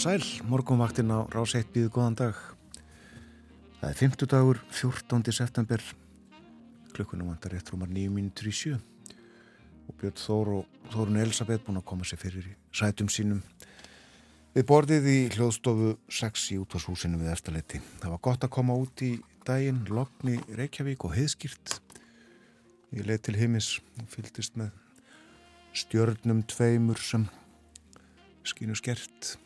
sæl, morgunvaktinn á rás 1 býðu góðan dag. Það er 50 dagur, 14. september, klukkunum vantar rétt rúmar 9 mínutur í sjö og Björn Þór og Þórun Elisabeth búin að koma sér fyrir í sætum sínum við borðið í hljóðstofu 6 í útvarshúsinu við eftirleiti. Það var gott að koma út í daginn, Logni, Reykjavík og heiðskýrt. Ég leið til heimis og fylgist með stjörnum tveimur sem skínu skert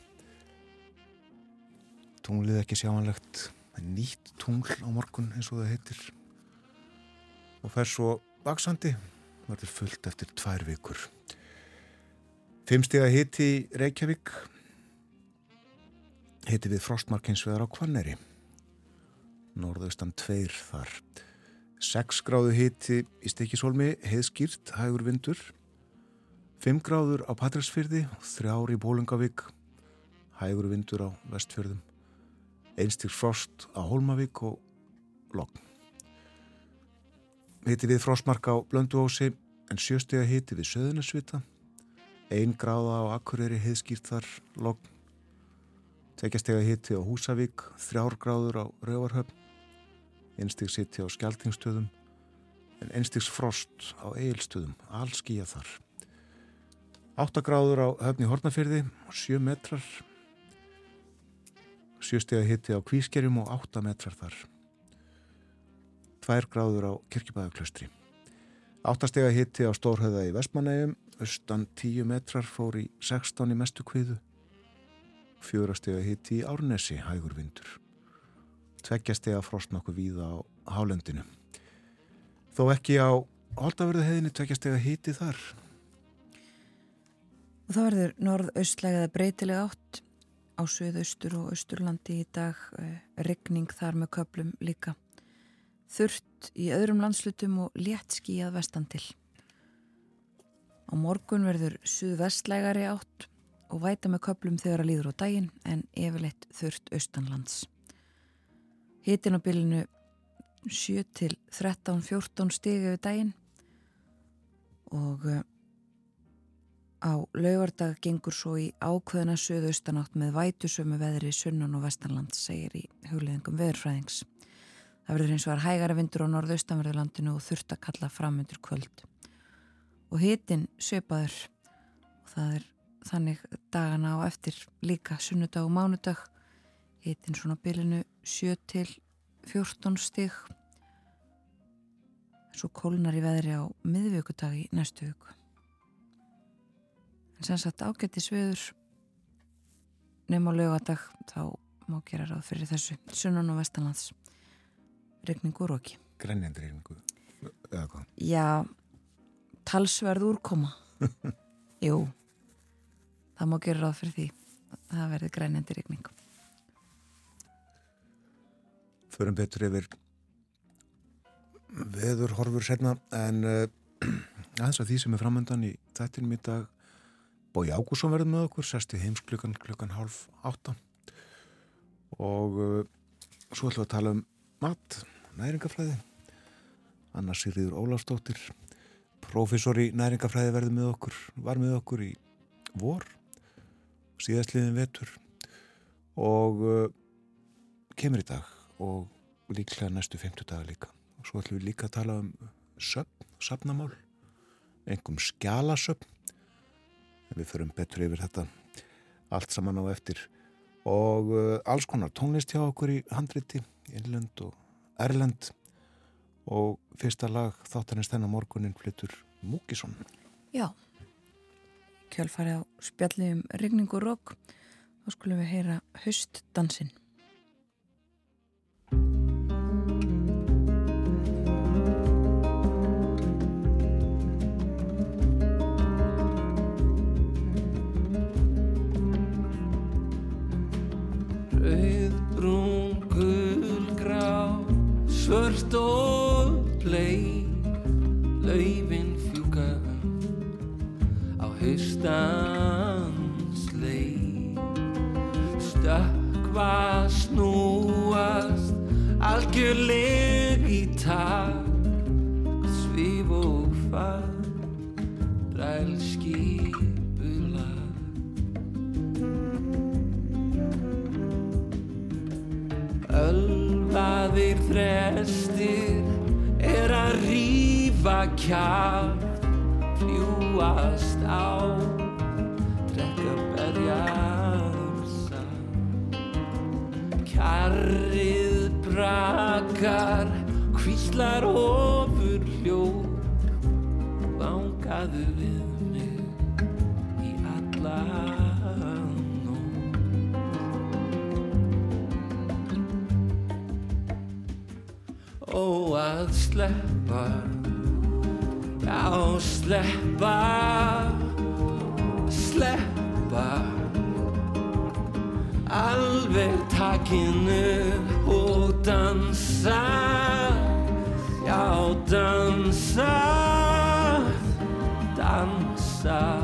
tunglið ekki sjáanlegt. Nýtt tungl á morgun eins og það heitir. Og fer svo vaksandi verður fullt eftir tvær vikur. Fimmstega hitti Reykjavík. Hitti við frostmarkinsveðar á Kvanneri norðaustan tveir þar. 6 gráðu hitti í stekisólmi heiðskýrt, hægur vindur. 5 gráður á Patræsfyrði, 3 í Bólungavík, hægur vindur á Vestfjörðum, einstík frost á Hólmavík og Logn. Hitti við frostmark á Blönduósi en sjöstega hitti við Söðunarsvita, 1 gráða á Akureyri heiðskýrt þar Logn, tveggjastega hitti á Húsavík, 3 gráður á Rauvarhöfn, einstík sitti á Skeltingstöðum en einstíks frost á Eilstöðum, allskíja þar. 8 gráður á höfni Hortnafyrði, 7 metrar, 7 steg að hitti á Kvískerjum og 8 metrar þar. 2 gráður á Kirkjubæðaklaustri. 8 steg að hitti á Stórhauða í Vestmanægum, austan 10 metrar fór í 16 í mestu kviðu. 4 steg að hitti í Árnesi, hægur vindur. 2 steg að frost nokkuð víða á Hálendinu. Þó ekki á Holdaverðu heiðinni 2 steg að hitti þar. Og það verður norð-austlægið að breytilega átt á söðaustur og austurlandi í dag, eh, regning þar með köplum líka. Þurft í öðrum landslutum og létt skíjað vestan til. Á morgun verður suðvestlægari átt og væta með köplum þegar að líður á daginn en efirleitt þurft austanlands. Hitin á bylinu 7 til 13-14 stigi við daginn og eh, Á laugardag gengur svo í ákveðina söðaustanátt með vætusömu veðri sunnan og vestanland, segir í hugleðingum veðurfræðings. Það verður eins og var hægara vindur á norðaustanverðurlandinu og þurft að kalla fram undir kvöld. Og hitin söpaður og það er þannig dagana á eftir líka sunnudag og mánudag. Hitin svona bylinu 7 til 14 stig. Svo kólnar í veðri á miðvíkudag í næstu viku en sem sagt ágættis viður nefn á lögadag þá má gera ráð fyrir þessu. Sunnan og vestanlands. Regningur og ekki Grænjandi regningu eða hvað? Já, talsverð úrkoma. Jú það má gera ráð fyrir því það verði grænjandi regning Förum betur yfir veður horfur senna en uh, aðeins að því sem er framöndan í þættinum í dag Bói Ágússon verður með okkur, sesti heims klukkan klukkan hálf átta. Og uh, svo ætlum við að tala um mat, næringafræði Anna Sýriður Óláfsdóttir profesor í næringafræði verður með okkur, var með okkur í vor síðastliðin vetur. Og uh, kemur í dag og líklega næstu 50 daga líka. Og svo ætlum við líka að tala um söpn, söpnamál engum skjálasöpn við förum betur yfir þetta. Allt saman á eftir. Og uh, alls konar tónlist hjá okkur í handriti, innlend og erlend. Og fyrsta lag þáttanins þennan morgunin flyttur Múkisson Já. Kjálfari á spjalli um regningu og rók þá skulum við heyra höstdansinn svört og plei laufin fjúka á haustans lei stökkva snúast algjörleg í kjátt fljúast á drekka berjarsa kjarrið brakar kvíslar ofur hljó vangaðu við mig í alla Ó að sleppa Já, sleppa Sleppa. Alveg takinu og dansa. Já, dansa Dansa.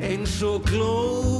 Eins og glóð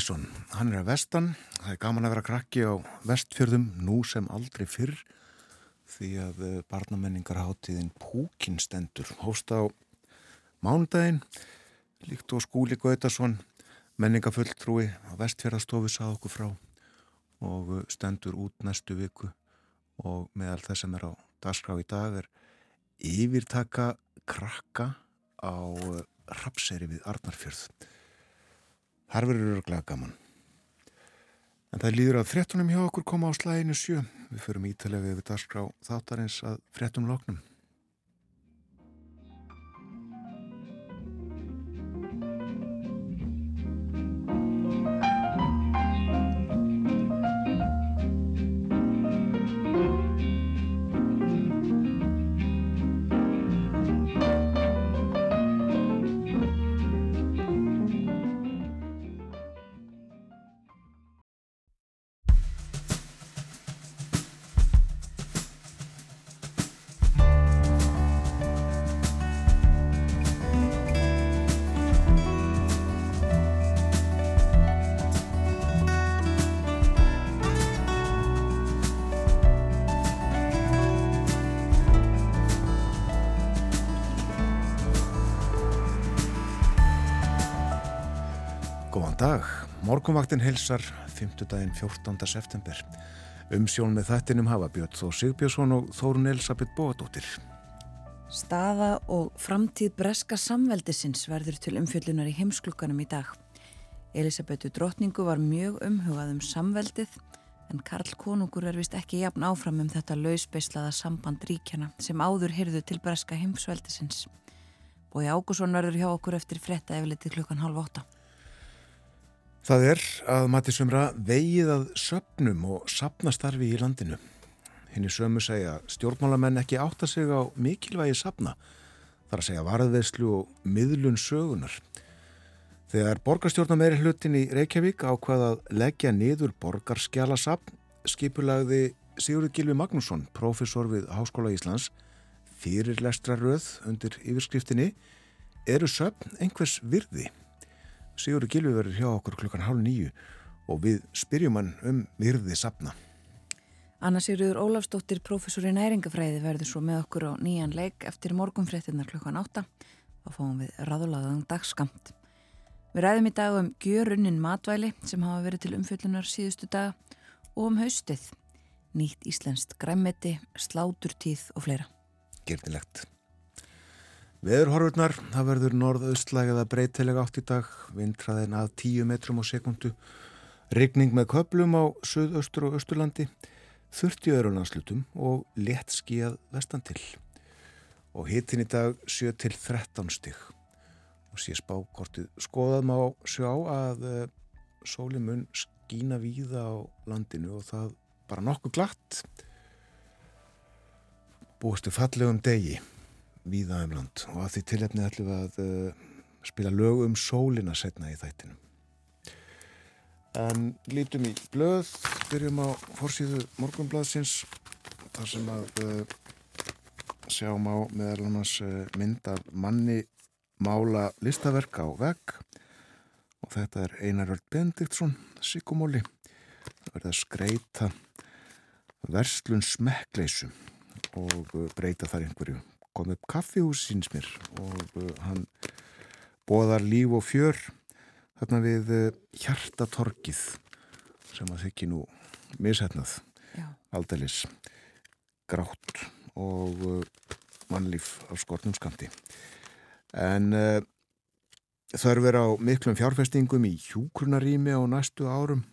Múkisson, hann er að vestan, það er gaman að vera krakki á vestfjörðum nú sem aldrei fyrr því að eh, barnamenningarháttíðin Púkin stendur. Hósta á mánudaginn, líkt og skúli Gautason, menningafulltrúi á vestfjörðastofu sað okkur frá og eh, stendur út næstu viku. Og meðal þess sem er á dagskrá í dag er yfirtaka krakka á eh, Rapseri við Arnarfjörð. Þar verður örglega gaman. En það líður að fréttunum hjá okkur koma á slæginu sjö. Við förum ítalega við dagskrá þáttarins að fréttum loknum. Dag. Morgunvaktin helsar 5. daginn 14. september. Umsjón með þættinum hafa Björn Þó Sigbjörnsson og Þórun Elisabeth Bóadóttir. Staða og framtíð breska samveldisins verður til umfjöllunar í heimsklukkanum í dag. Elisabetu drottningu var mjög umhugað um samveldið en Karl Konungur er vist ekki jafn áfram um þetta lausbeislaða samband ríkjana sem áður hyrðu til breska heimsveldisins. Bói Ágússon verður hjá okkur eftir fretta efliti klukkan halv åtta. Það er að mati sumra vegið að söpnum og sapnastarfi í landinu. Henni sömu segja stjórnmálamenn ekki átta sig á mikilvægi sapna, þar að segja varðveðslu og miðlun sögunar. Þegar borgarstjórna meiri hlutin í Reykjavík ákvaða að leggja niður borgarskjálasapn skipulagði Sigurður Gilvi Magnússon, profesor við Háskóla Íslands, fyrir lestraröð undir yfirskriftinni eru söpn einhvers virði. Sigurður Gilvi verður hjá okkur klukkan hálf nýju og við spyrjum hann um virði sapna. Anna Sigurður Ólafsdóttir, professor í næringafræði, verður svo með okkur á nýjan leik eftir morgunfréttinnar klukkan átta. Þá fáum við raðulaðan dagskamt. Við ræðum í dag um gjörunnin matvæli sem hafa verið til umfjöllunar síðustu daga og um haustið, nýtt íslenskt græmmeti, sláturtíð og fleira. Gertilegt. Veðurhorfurnar, það verður norðaustlægða breytilega átt í dag, vintraðin að 10 metrum á sekundu, rigning með köplum á söðaustur og austurlandi, 30 örunarslutum og létt skíjað vestan til. Og hitin í dag 7 til 13 stygg og sé spákortið skoðað má sjá að uh, sólinn mun skína víða á landinu og það bara nokkuð glatt. Búistu fallegum degi víða um land. Og að því tilhefni ætlum við að uh, spila lög um sólina setna í þættinum. En lítum í blöð byrjum á fórsíðu morgunblaðsins þar sem að uh, sjáum á meðal annars mynd af manni mála listaverk á vegg. Og þetta er Einaröld Bendiktsson Sigumóli það verða að skreita verslun smekkleisu og uh, breyta þar einhverju kom upp kaffihús síns mér og uh, hann boðar líf og fjör þarna við uh, hjartatorkið sem að þykki nú mishetnað aldeilis grátt og mannlíf á skortnum skamti en uh, þörfur á miklum fjárfestingum í hjúkrunarími á næstu árum.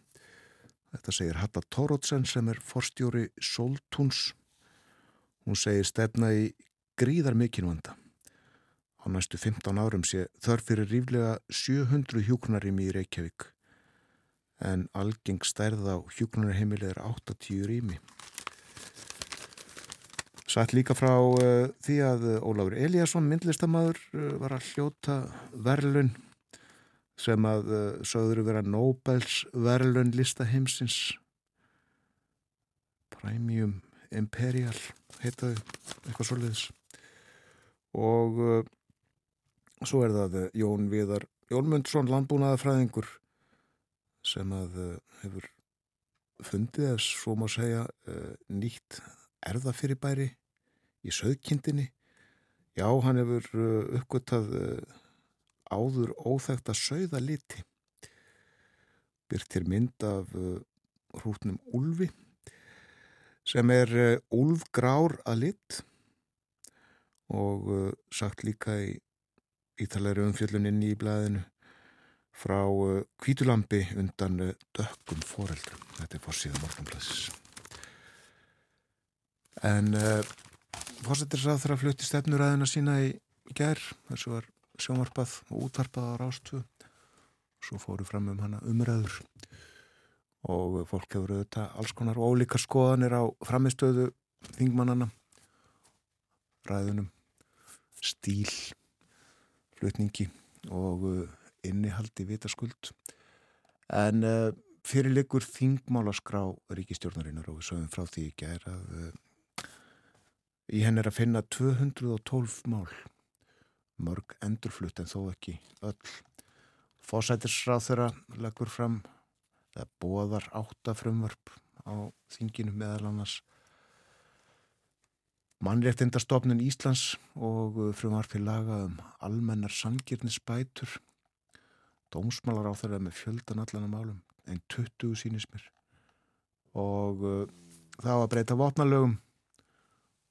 Þetta segir Hatta Tórótsen sem er forstjóri Soltúns hún segir stefna í gríðar mikinn vanda. Á næstu 15 árum sé þörf fyrir ríflega 700 hjúkrunarími í Reykjavík en algeng stærð á hjúkrunarheimili er 80 rými. Sætt líka frá uh, því að Ólafur Eliasson, myndlistamæður, uh, var að hljóta verlun sem að uh, sögður vera Nobels verlun listaheimsins Premium Imperial heitaðu, eitthvað svolítið og svo er það Jón Viðar Jólmundsson, landbúnaðafræðingur sem að hefur fundið, ef svo má segja, nýtt erðafyrirbæri í söðkindinni. Já, hann hefur uh, uppgötað uh, áður óþægt að söða liti. Byrtir mynd af uh, hrútnum Ulfi sem er Ulfgrár að lit og sagt líka í ítalegri umfjölluninni í blæðinu frá kvítulambi undan dökkum foreldrum. Þetta er fórsíða morgunblæðis. En uh, fórsetisrað þarf að flutti stefnuræðina sína í gerð, þessu var sjónvarpað og útvarpað á rástu svo fóru fram um hana umræður og fólk hefur auðvitað alls konar ólíkar skoðanir á framistöðu þingmannana ræðunum stíl flutningi og uh, innihaldi vitaskuld en uh, fyrirleikur þingmálaskrá ríkistjórnarinnar og við sögum frá því ekki að uh, Í henn er að finna 212 mál, mörg endurflutt en þó ekki öll. Fósætisráð þeirra leggur fram, það bóðar áttafrumvarp á þinginu meðal annars mannréttindastofnun Íslands og frumvarpi laga um almennar sangirnisbætur. Dómsmálar á þeirra með fjöldan allan á málum, en 20 sínist mér. Og uh, það var að breyta vopnalögum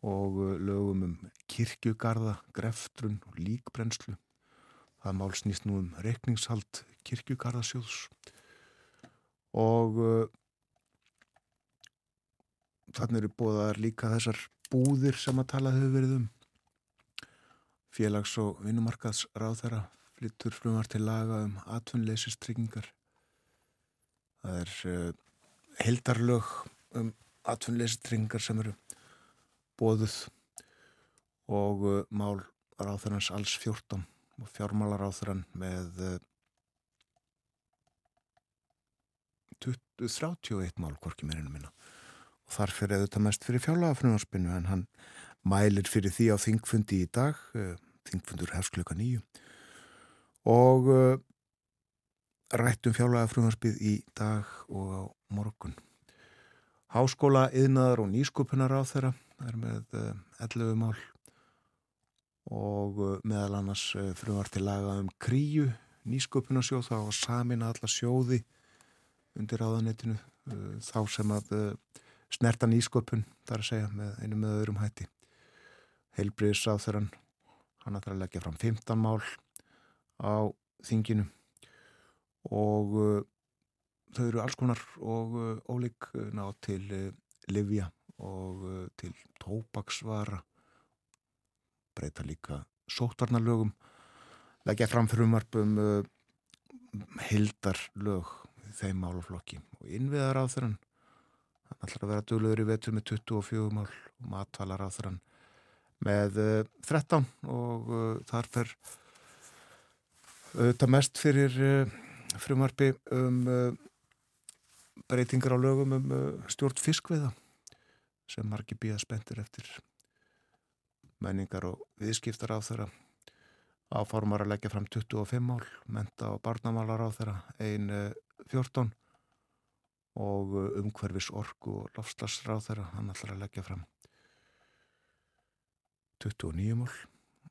og uh, lögum um kirkjugarða, greftrun og líkbrennslu. Það mál snýst nú um rekningshald kirkjugarðasjóðs og uh, þannig eru bóðaðar líka þessar búðir sem að tala hefur verið um. Félags- og vinnumarkaðs ráð þeirra flyttur frumar til laga um atvinnleysistryggingar það er uh, heldarlög um atvinnleysistryggingar sem eru bóðuð og uh, mál ráþurans alls 14 og fjármálar ráþurann með uh, 20, 31 mál hvorki meirinu minna og þar fyrir auðvitað mest fyrir fjárlagafrunarspinu en hann mælir fyrir því á þingfundi í dag uh, þingfundur hefst klukka nýju og uh, rættum fjárlagafrunarspið í dag og á morgun. Háskóla, yðnaðar og nýskupunar á þeirra er með uh, 11 mál og meðal annars frumvar til laga um kríu nýsköpunarsjóð þá var samin alla sjóði undir áðanettinu þá sem að snerta nýsköpun þar að segja með einu með öðrum hætti. Heilbriðs á þeirra hann ætlar að leggja fram 15 mál á þinginu og uh, þau eru alls konar og uh, ólík ná til uh, livja og til tópaksvara breyta líka sótvarnalögum leggja fram frumarpum uh, hildarlög þeim málaflokki. Og innviðar á þeirran ætlar að vera döglegur í vetur með 24 mál og matvalar á þeirran með uh, 13 og uh, þar fer auðvitað mest fyrir uh, frumarpi um breytingar á lögum um stjórn fiskveða sem margir býða spendur eftir menningar og viðskiptar á þeirra áformar að leggja fram 25 mál, menta og barnamálar á þeirra, ein 14 og umhverfis orgu og lofslagsráð þeirra, hann ætlar að leggja fram 29 mál,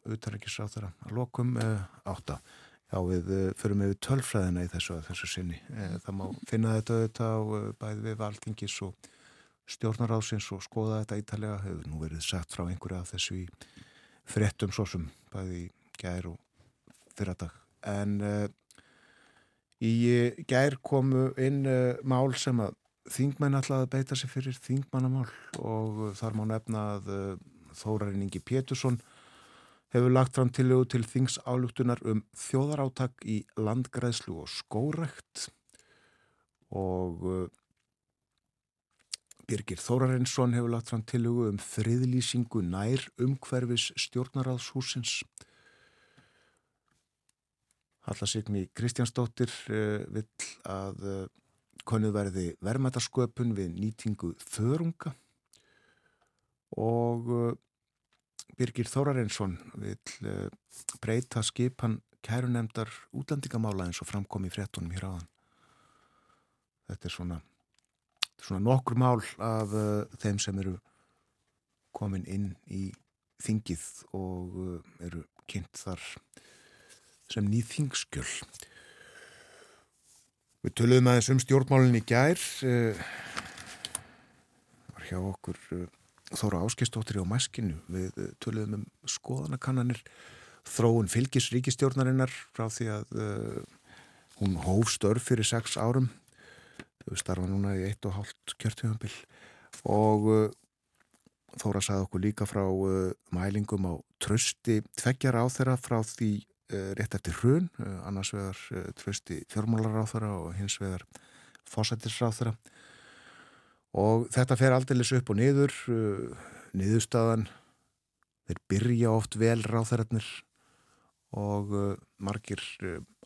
auðvitaðrækisráð þeirra, að lokum eh, 8. Já, við eh, förum með tölfræðina í þessu, þessu sinni. Eh, það má finna þetta auðvitað á eh, bæði við valdingis og stjórnaráðsins og skoða þetta ítalega hefur nú verið sagt frá einhverja af þessu í frettum svo sem bæði gær og fyrradag en uh, í gær komu inn uh, mál sem að þingmenn ætlaði að beita sig fyrir þingmannamál og uh, þar má nefna að Þórarinningi Pétursson hefur lagt fram tillögu til þingsálugtunar um þjóðaráttak í landgræðslu og skórekt og Birgir Þórarinsson hefur lagt fram tilugu um friðlýsingu nær umhverfis stjórnaráðshúsins. Hallasigni Kristjánsdóttir uh, vill að uh, konuð verði verðmætasköpun við nýtingu þörunga og uh, Birgir Þórarinsson vill breyta skipan kærunemdar útlandingamála eins og framkom í frettunum hér áðan. Þetta er svona svona nokkur mál af uh, þeim sem eru komin inn í þingið og uh, eru kynnt þar sem nýð þingskjöl. Við töluðum aðeins um stjórnmálinn í gær uh, var hjá okkur uh, Þóra Áskistóttir á mæskinu. Við uh, töluðum um skoðanakannanir þróun fylgis ríkistjórnarinnar frá því að hún hóf störf fyrir sex árum. Þau starfa núna í eitt og hálft kjörtjöfambil og Þóra sagði okkur líka frá mælingum á trösti tveggjar á þeirra frá því rétt eftir hrun, uh, annars vegar uh, trösti fjármálar á þeirra og hins vegar fósættis á þeirra og þetta fer aldeilis upp og niður niðurstaðan þeir byrja oft vel ráþærarnir og margir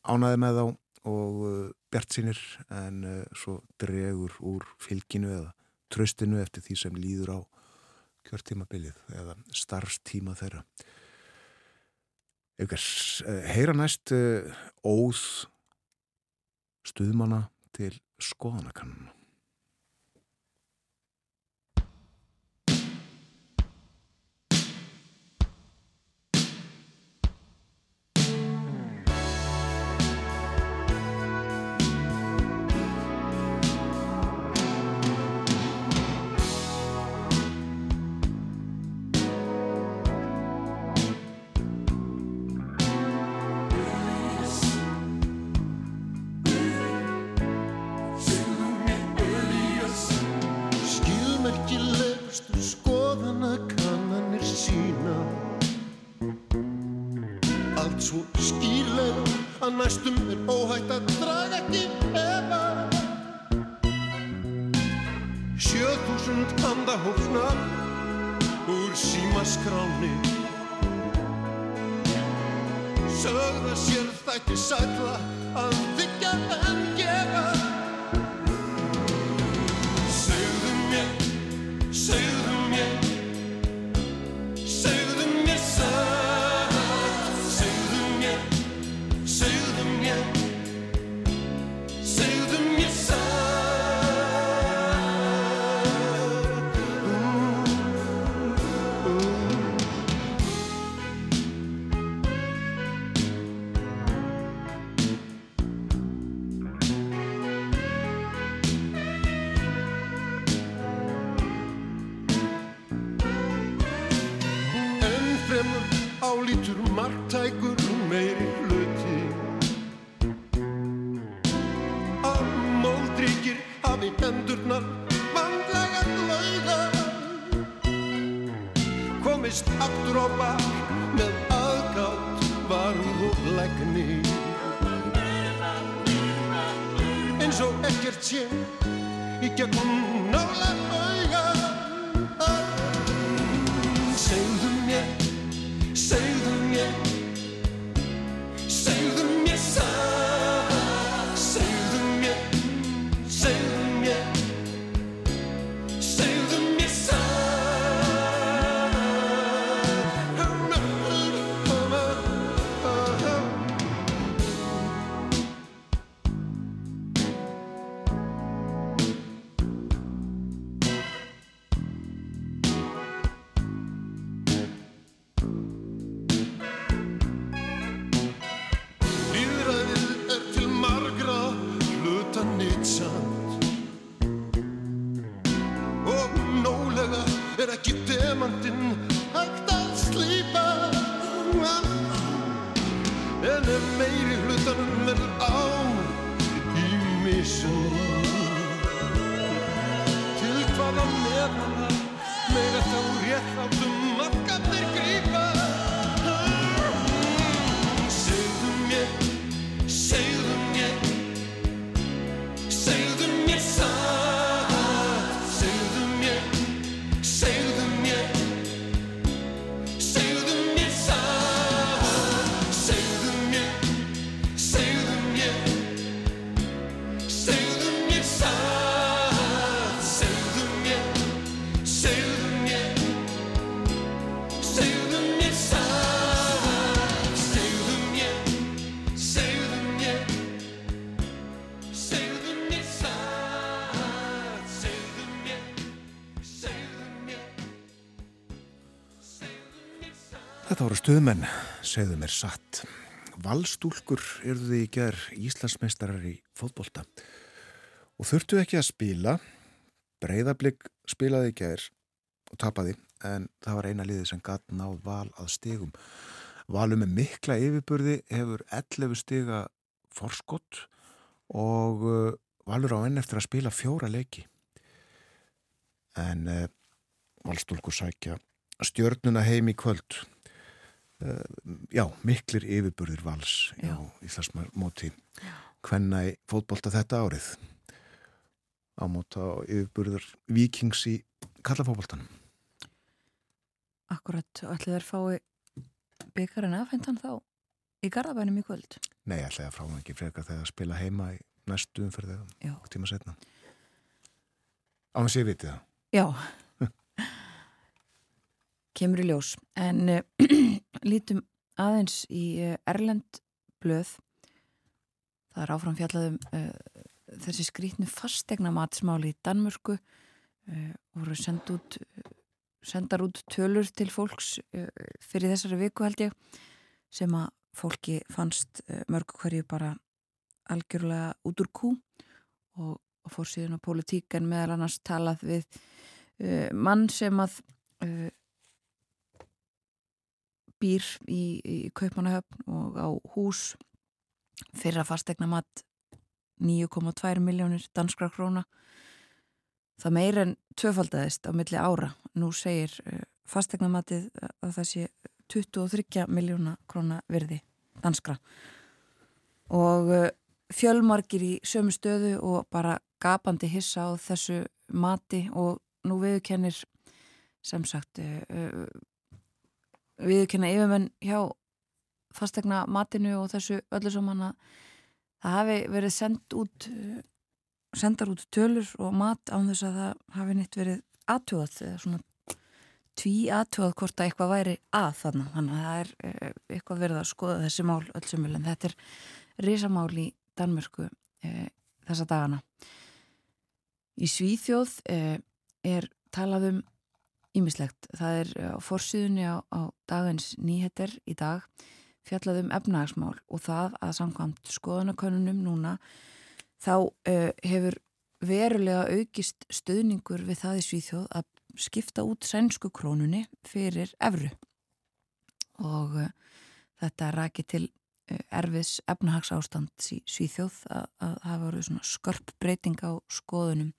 ánaði með þá og bjart sínir en svo dregur úr fylginu eða tröstinu eftir því sem líður á kjörtímabilið eða starfstíma þeirra. Uh, heyra næst uh, óð stuðmanna til skoðanakannu. Svo skýrlega að næstum er óhægt að draga ekki efa. Sjöþúsund handa hófna úr símaskráni Sögða sér þætti sætla að þykja en voru stuðmenn, segðu mér satt. Valstúlkur eru þið í ger Íslandsmeistarar í fótbolta og þurftu ekki að spila. Breiðablík spilaði í ger og tapaði en það var eina liðið sem gatt náð val að stigum. Valum með mikla yfirburði hefur 11 stiga forskott og uh, valur á enn eftir að spila fjóra leiki. En uh, valstúlkur sækja stjörnuna heim í kvöld. Uh, já, miklir yfirburðir vals Já. já. í þess móti hvenna í fótbolta þetta árið á móta á yfirburður vikings í kallafótboltanum. Akkurat, ætli þær fái byggarinn afhentan þá í Garðabænum í kvöld. Nei, ætla ég að frá hann ekki frekar þegar að spila heima í næstu umferð eða Já. nokkuð tíma setna. Á hans ég viti það. Já. Kemur í ljós. En uh, lítum aðeins í uh, Erlend blöð. Það er áfram fjallaðum uh, þessi skrítnu fastegna matsmáli í Danmörku uh, voru send út, sendar út tölur til fólks fyrir þessari viku held ég sem að fólki fannst mörgu hverju bara algjörlega út úr kú og, og fór síðan á politík en meðal annars talað við mann sem að býr í, í Kaupmannahöfn og á hús. Fyrir að fastegna mat 9,2 miljónir danskra króna. Það meir en tvöfaldæðist á milli ára. Nú segir uh, fastegnamatið að það sé 23 miljóna króna virði danskra. Og uh, fjölmarkir í sömu stöðu og bara gapandi hissa á þessu mati og nú viðkennir sem sagt viðkenna yfirmenn hjá fastegna matinu og þessu öllu saman að það hafi verið send út sendar út tölur og mat án þess að það hafi nýtt verið aðtjóðað eða svona tví aðtjóðað hvort að eitthvað væri að þannig þannig að það er eh, eitthvað verið að skoða þessi mál öllsum vil en þetta er risamál í Danmörku eh, þessa dagana. Í Svíþjóð eh, er talað um ímislegt. Það er á forsiðunni á, á dagins nýheter í dag fjallað um efnahagsmál og það að samkvæmt skoðanakönnunum núna þá uh, hefur verulega aukist stöðningur við það í Svíþjóð að skipta út sænsku krónunni fyrir efru og uh, þetta raki til uh, erfiðs efnahagsástand í Svíþjóð að það voru svona skörp breyting á skoðunum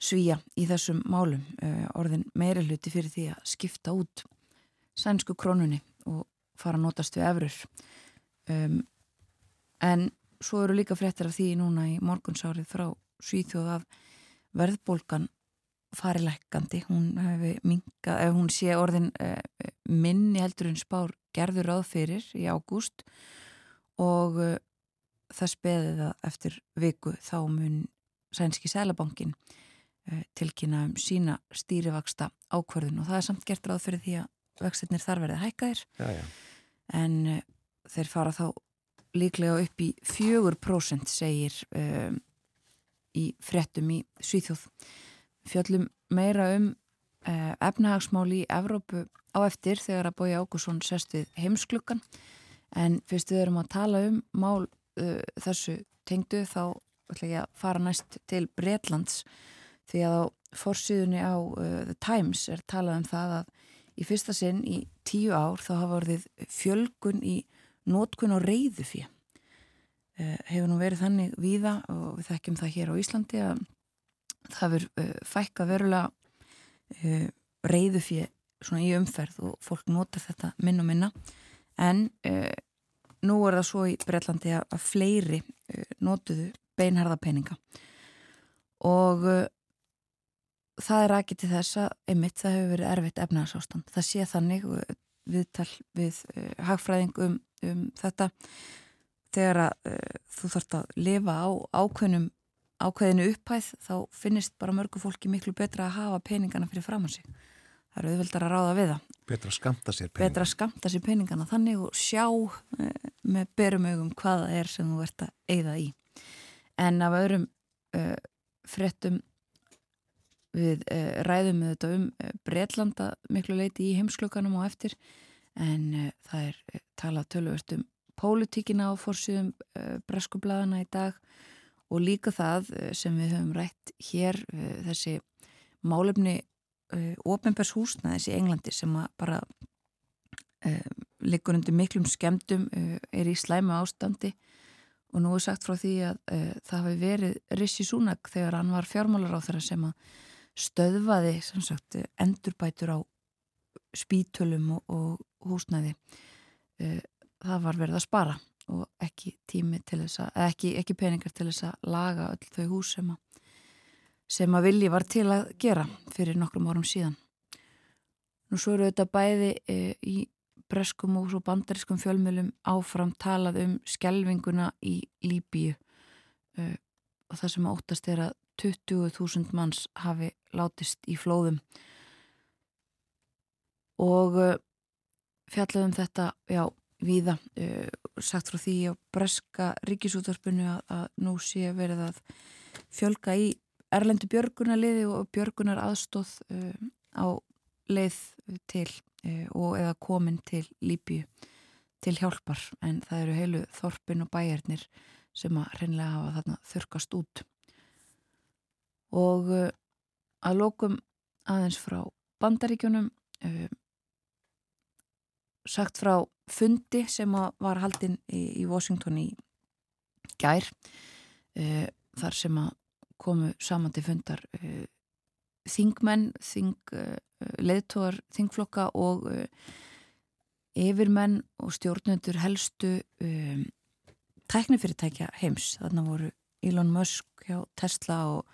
svíja í þessum málum orðin meiri hluti fyrir því að skipta út sænsku krónunni og fara að notast við efrur um, en svo eru líka fréttir af því núna í morgunsárið frá Svíþjóð af verðbólgan farileggandi hún, hún sé orðin uh, minni heldur en spár gerður ráð fyrir í ágúst og uh, það speði það eftir viku þá mun sænski sælabankin tilkynna um sína stýrivaksta ákverðin og það er samt gert ráð fyrir því að vextinnir þar verði hækkaðir já, já. en þeir fara þá líklega upp í 4% segir um, í frettum í Svíþjóð. Fjöllum meira um uh, efnahagsmál í Evrópu á eftir þegar að Bója Ágússon sest við heimsklukkan en fyrst við erum að tala um mál uh, þessu tengdu þá ætla ég að fara næst til Breitlands því að á fórsíðunni á uh, The Times er talað um það að í fyrsta sinn í tíu ár þá hafa verið fjölgun í nótkun og reyðu fyrir. Uh, hefur nú verið þannig víða og við þekkjum það hér á Íslandi að það verður uh, fækka verulega uh, reyðu fyrir svona í umferð og fólk nota þetta minn og minna en uh, nú er það svo í Breitlandi að, fleiri uh, notuðu beinharðapeninga og uh, það er ekki til þess að einmitt það hefur verið erfitt efnarsástand. Það sé þannig viðtal við hagfræðing um um þetta þegar að uh, þú þarfst að lifa á ákveðnum ákveðinu upphæð þá finnist bara mörgu fólki miklu betra að hafa peningana fyrir fram á sig. Það eru auðvöldar að ráða við það. Betra að skamta sér peningana. Betra að skamta sér peningana þannig og sjá uh, með berum augum hvaða er sem þú ert að eigða í. En af öðrum uh, frettum við ræðum við þetta um Breitlanda miklu leiti í heimsklukanum og eftir en uh, það er uh, talað tölvöld um pólitíkina á fórsýðum uh, breskublaðana í dag og líka það sem við höfum rætt hér þessi málefni ofinbærs húsnaðis í Englandi sem bara liggur undir miklum skemdum er í slæmu ástandi. Og nú er sagt frá því að það hafi verið Rissi Súnak þegar hann var fjármálar á þeirra sem að stöðvaði sagt, endurbætur á spítölum og, og húsnæði. Uh, það var verið að spara og ekki tími til þess að ekki, ekki peningar til þess að laga öll þau hús sem að, sem að vilji var til að gera fyrir nokkrum árum síðan. Nú svo eru þetta bæði uh, í breskum og bandariskum fjölmjölum áfram talað um skjelvinguna í Líbíu. Uh, og það sem óttast er að 20.000 manns hafi látist í flóðum. Og fjallaðum þetta, já, víða uh, sagt frá því á breska ríkisútvarpinu að, nú sé verið að fjölga í erlendu björgunarliði og björgunar aðstóð uh, á leið til og eða komin til Líbíu til hjálpar. En það eru heilu þorpin og bæjarnir sem að hreinlega hafa þarna þurkast út og að lókum aðeins frá bandaríkjunum sagt frá fundi sem var haldinn í, Washington í gær uh, þar sem að komu saman til fundar þingmenn, þing, leðtóar, þingflokka og yfirmenn og stjórnendur helstu um, tæknifyrirtækja heims. Þannig voru Elon Musk hjá Tesla og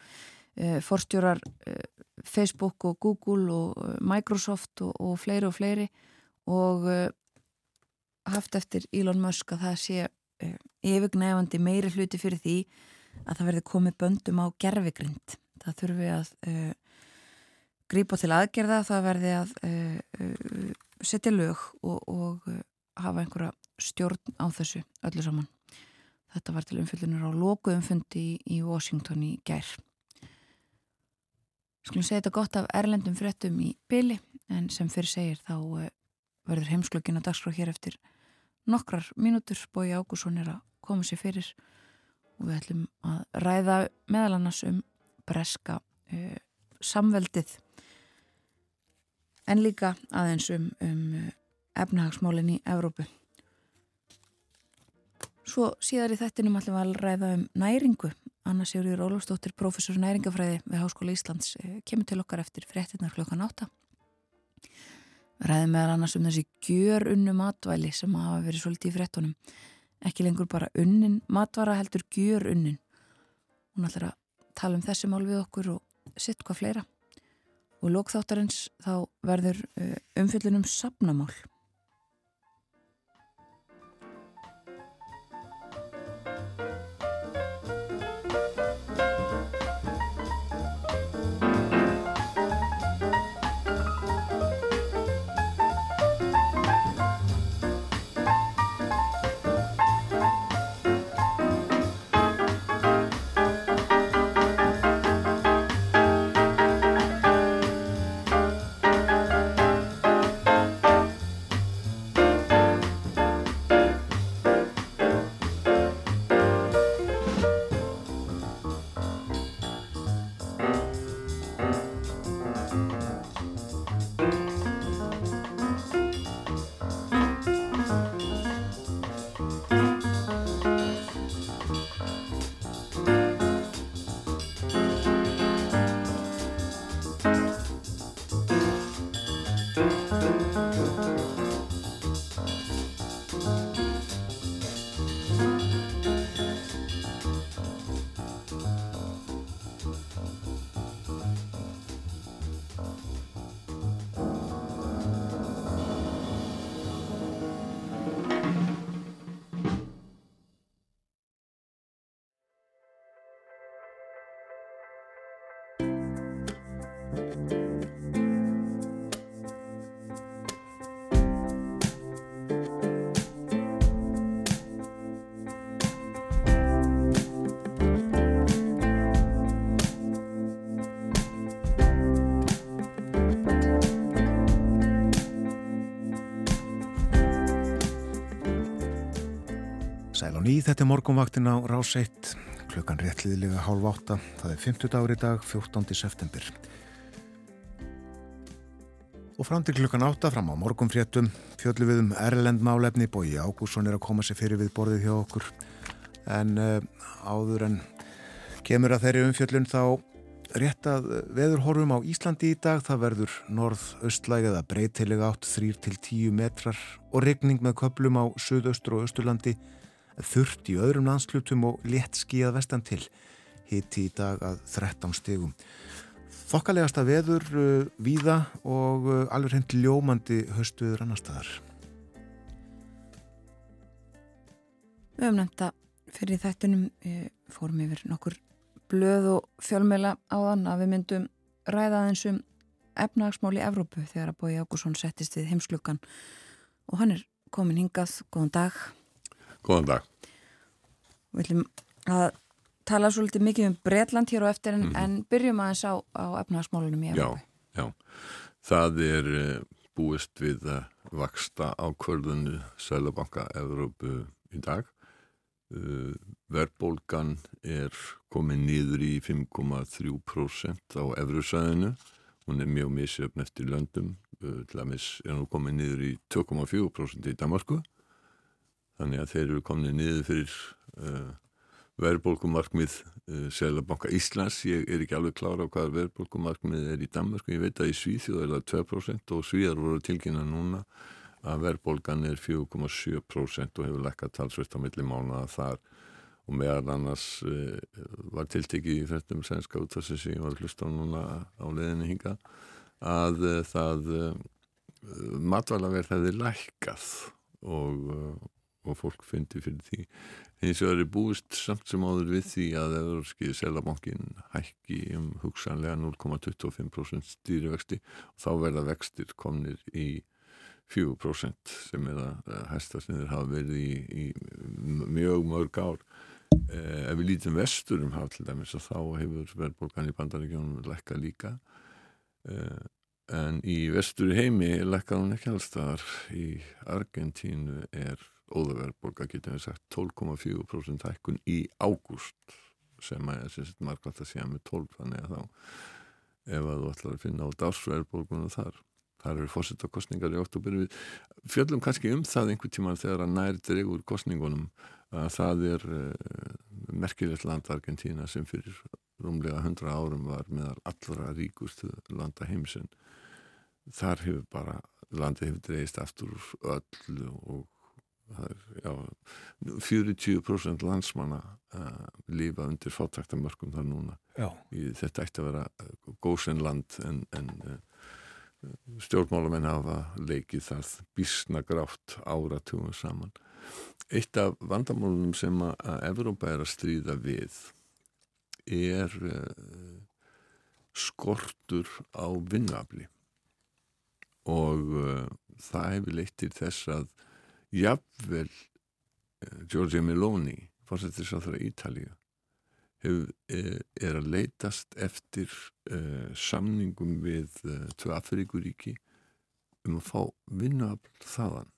forstjórar uh, Facebook og Google og uh, Microsoft og, og fleiri og fleiri og haft eftir Elon Musk að það sé yfirgnefandi meiri hluti fyrir því að það verði komið böndum á gerfigrind. Það þurfi að grípa til aðgerða, það verði að setja lög og, og hafa einhverja stjórn á þessu öllu saman. Þetta var til umfylgjunur á lokuðum fundi í, í Washington í gær. Skulum segja þetta gott af erlendum frettum í byli en sem fyrir segir þá verður heimsklökin að dagskrá hér eftir nokkrar mínútur. Bói Ágússon er að koma sér fyrir og við ætlum að ræða meðal annars um breska uh, samveldið en líka aðeins um, um efnahagsmálinn í Evrópu. Svo síðar í þettinum ætlum við að ræða um næringu. Anna Sigurður Ólafsdóttir, professor næringafræði við Háskóla Íslands, eh, kemur til okkar eftir fréttinnar klokkan átta. Ræðum meðal annars um þessi gjör unnu matvæli sem hafa verið svolítið í fréttunum. Ekki lengur bara unnin matvara heldur gjör unnin. Hún ætlar að tala um þessi mál við okkur og sitt hvað fleira. Og lókþáttarins þá verður eh, umfyllunum sapnamál. Ný, þetta er morgunvaktin á rás 1, klukkan réttliðilega hálf átta, það er 50 dagur í dag, 14. september. Og fram til klukkan átta, fram á morgunfréttum, fjöldlu við um Erlend málefni, Bói Ágússon er að koma sér fyrir við borðið hjá okkur. En uh, áður en kemur að þeirri umfjöllun þá rétt að veðurhorfum á Íslandi í dag, það verður norð-östlæg eða breytilega átt 3-10 metrar og regning með köplum á söðaustur og östurlandi þurft í öðrum landslutum og létt skíðað vestan til. Hitti í dag að 13 stegum þokkalegasta veður uh, víða og uh, alveg hreint ljómandi höstuður annar staðar. Við höfum nefnda fyrir þættunum fórum yfir nokkur blöð og fjölmela á þann að við myndum ræða einsum efnagsmál í Evrópu þegar að Bói Ágússon settist við heimslukan og hann er komin hingað, góðan dag Góðan dag. Við ætlum að tala svolítið mikið um Breitland hér á eftir en, mm -hmm. en byrjum aðeins á, á efnahagsmálunum í Európa. Já, já. Það er uh, búist við að vaksta ákvörðunu Sælabanka Európu í dag. Uh, Verðbólgan er komið nýður í 5,3% á Evrusæðinu. Hún er mjög misjöfn eftir löndum. Uh, til að mis er hún komið nýður í 2,4% í Damasku þannig að þeir eru komnið niður fyrir uh, verðbólkumarkmið uh, Selabanka Íslands, ég er ekki alveg klára á hvað verðbólkumarkmið er í Danmark ég veit að í Svíþjóð er það 2% og Svíðar voru tilkynna núna að verðbólgan er 4,7% og hefur lekkað talsvist á milli mánuða þar. Og meðal annars uh, var tiltekið í þessum sænska úttassi sem ég var að hlusta á núna á leðinni hinga að uh, það matvælaverð hefði lækkað og, og fólk fyndi fyrir því. Hins vegar er búist samt sem áður við því að Európski selabankin hækki um hugsanlega 0,25% stýrivexti og þá verða vextir komnir í 4% sem er að hæsta sem þeir hafa verið í, í mjög mörg ár. Eh, ef við lítum vesturum hafa til dæmis þá hefur verðbólgan í bandaríkjónum lekka líka. Eh, en í vestur heimi lekkar hún ekki allstaðar í Argentínu er óðurverðborga getum við sagt 12,4% hækkun í ágúst sem að ég syns margvært að segja með 12 þannig að þá ef að þú ætlar að finna á dagsverðborgunum þar. Þar eru fórsettakostningar í oktober við fjöllum kannski um það einhver tíma þegar að nær dregur kostningunum að það er uh, merkilegt land Argentína sem fyrir rúmlega 100 árum var meðal allra ríkustu landa heimsinn þar hefur bara landið hefur dreist aftur öllu og já, 40% landsmanna uh, lífa undir fátaktamörkum þar núna. Í, þetta ætti að vera eh, góðsennland en, en uh, stjórnmálamenn hafa leikið þar bísna grátt áratugum saman. Eitt af vandamálunum sem að Evrópa er að stríða við er uh, skortur á vinnafli og það hefur leitt til þess að jafnvel uh, Giorgio Meloni fórsettisáþra Ítalíu hef, er, að leitast eftir uh, samningum við uh, tvö Afrikuríki um að fá vinnuafl þaðan.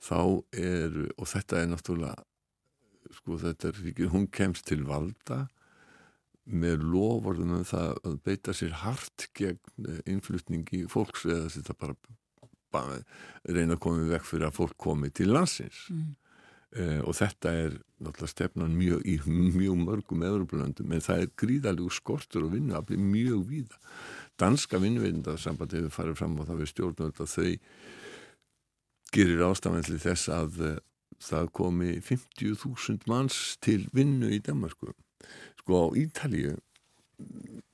Þá er, og þetta er náttúrulega sko þetta er ekki, hún kemst til valda með lofurðum um það að beita sér hart gegn innflutningi fólks eða þetta bara reyna að koma vekk fyrir að fólk komi til landsins. Mm. uh, og þetta er náttúrulega stefnan mjög í mjög mörgum eðurblöndum en það er gríðalegu skortur og vinnu að bli mjög víða. Danska vinnveitindasamband hefur farið fram á það við stjórnvöld að þau gerir ástafnætli þess að uh, það komi 50.000 manns til vinnu í Danmarku sko á Ítalíu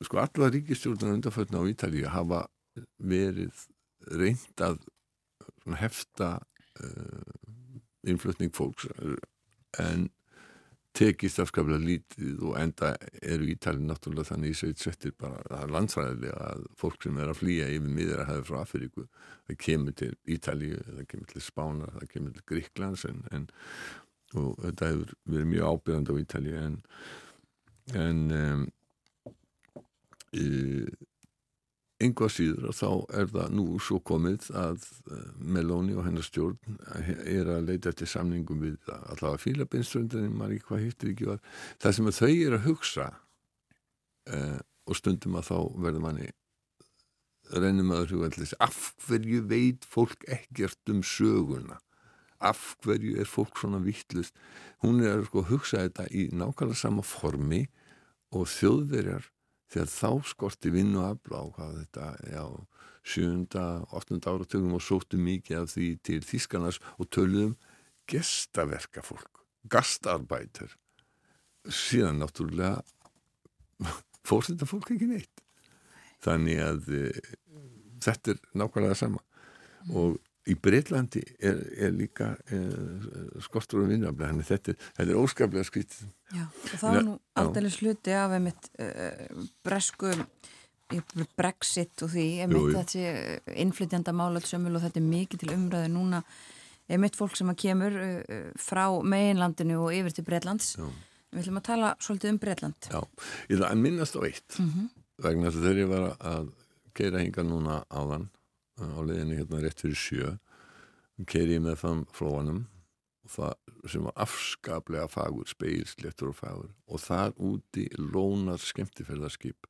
sko alla ríkistjórnarnar undanfötna á Ítalíu hafa verið reynd að hefta uh, innflutning fólks en tekist afskaplega lítið og enda eru Ítalið náttúrulega þannig í sveit settir bara landsræðilega að fólk sem er að flýja yfir miður að hafa frá Afríku það kemur til Ítalið, það kemur til Spána það kemur til Gríklands en, en, og þetta hefur verið mjög ábyrgand á Ítalið en en um, e, Enga síður og þá er það nú svo komið að eh, Meloni og hennar stjórn er að leita eftir samningum við allavega fílabinströndin, maður ekki hvað hittir ekki var. Það sem þau er að hugsa uh, og stundum að þá verður manni reynum að hugvellis af hverju veit fólk ekkert um söguna af hverju er fólk svona vittlust hún er að sko, hugsa þetta í nákvæmlega sama formi og þjóðverjar þegar þá skorti vinnu afla á hvað þetta, já, sjönda, óttunda áratugum og sóttu mikið af því til Þískanars og töluðum gestaverka fólk, gastarbætur. Síðan náttúrulega fór þetta fólk ekki neitt. Þannig að e, þetta er nákvæmlega sama og í Breitlandi er, er líka er, skortur og vinnaflega þannig þetta, þetta er óskaplega skvitt Já, og það var nú aldrei sluti af einmitt uh, bresku brexit og því einmitt þessi innflytjanda málatsömmul og þetta er mikið til umræðu núna. Einmitt fólk sem að kemur uh, frá meginlandinu og yfir til Breitlands Já. við ætlum að tala svolítið um Breitland Já, ég ætla að minnast á eitt. Mm -hmm. vegna þegar ég var að keira hinga núna áðan á leðinu hérna rétt fyrir sjö keiri með þann flóanum sem var afskaplega fagur, speilsléttur og fagur. Og þar úti lónar skemmtifærðarskip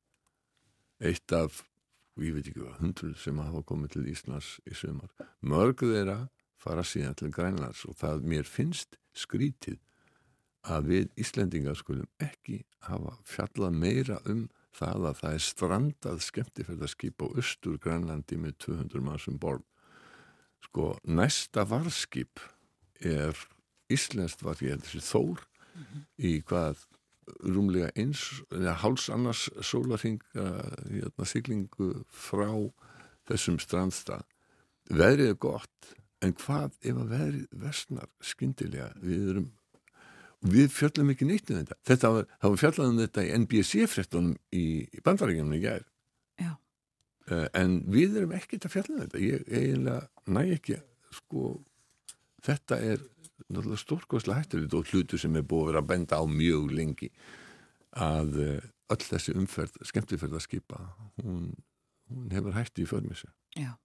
eitt af, ég veit ekki hvað hundruð sem hafa komið til Íslands í sumar. Mörg þeirra fara síðan til Grænlands og það mér finnst skrítið að við Íslendingar skulum ekki hafa fjallað meira um það að það er strandað skemmtifærðarskip á Östur Grænlandi með 200 mann sem borð. Sko næsta varskip er Íslenskt var ég þessi Þór í hvað rúmlega eins eða háls annars sólarhing hérna, siglingu frá þessum strandstað. Veðrið er gott en hvað ef að veðrið versnar skyndilega? Við erum við fjöllum ekki neitt um þetta. Þetta var, það var fjallað um þetta í NBC-frettunum í, í bandarækjumum í gær. Já. uh, en við erum ekkert að fjalla um þetta. Ég eiginlega næ ekki sko þetta er náttúrulega stórkoslega hættilegt og hlutu sem er búið að vera að benda á mjög lengi að uh, öll þessi umferð, skemmtifærð að skipa hún, hún hefur hætti í förmjössu Já.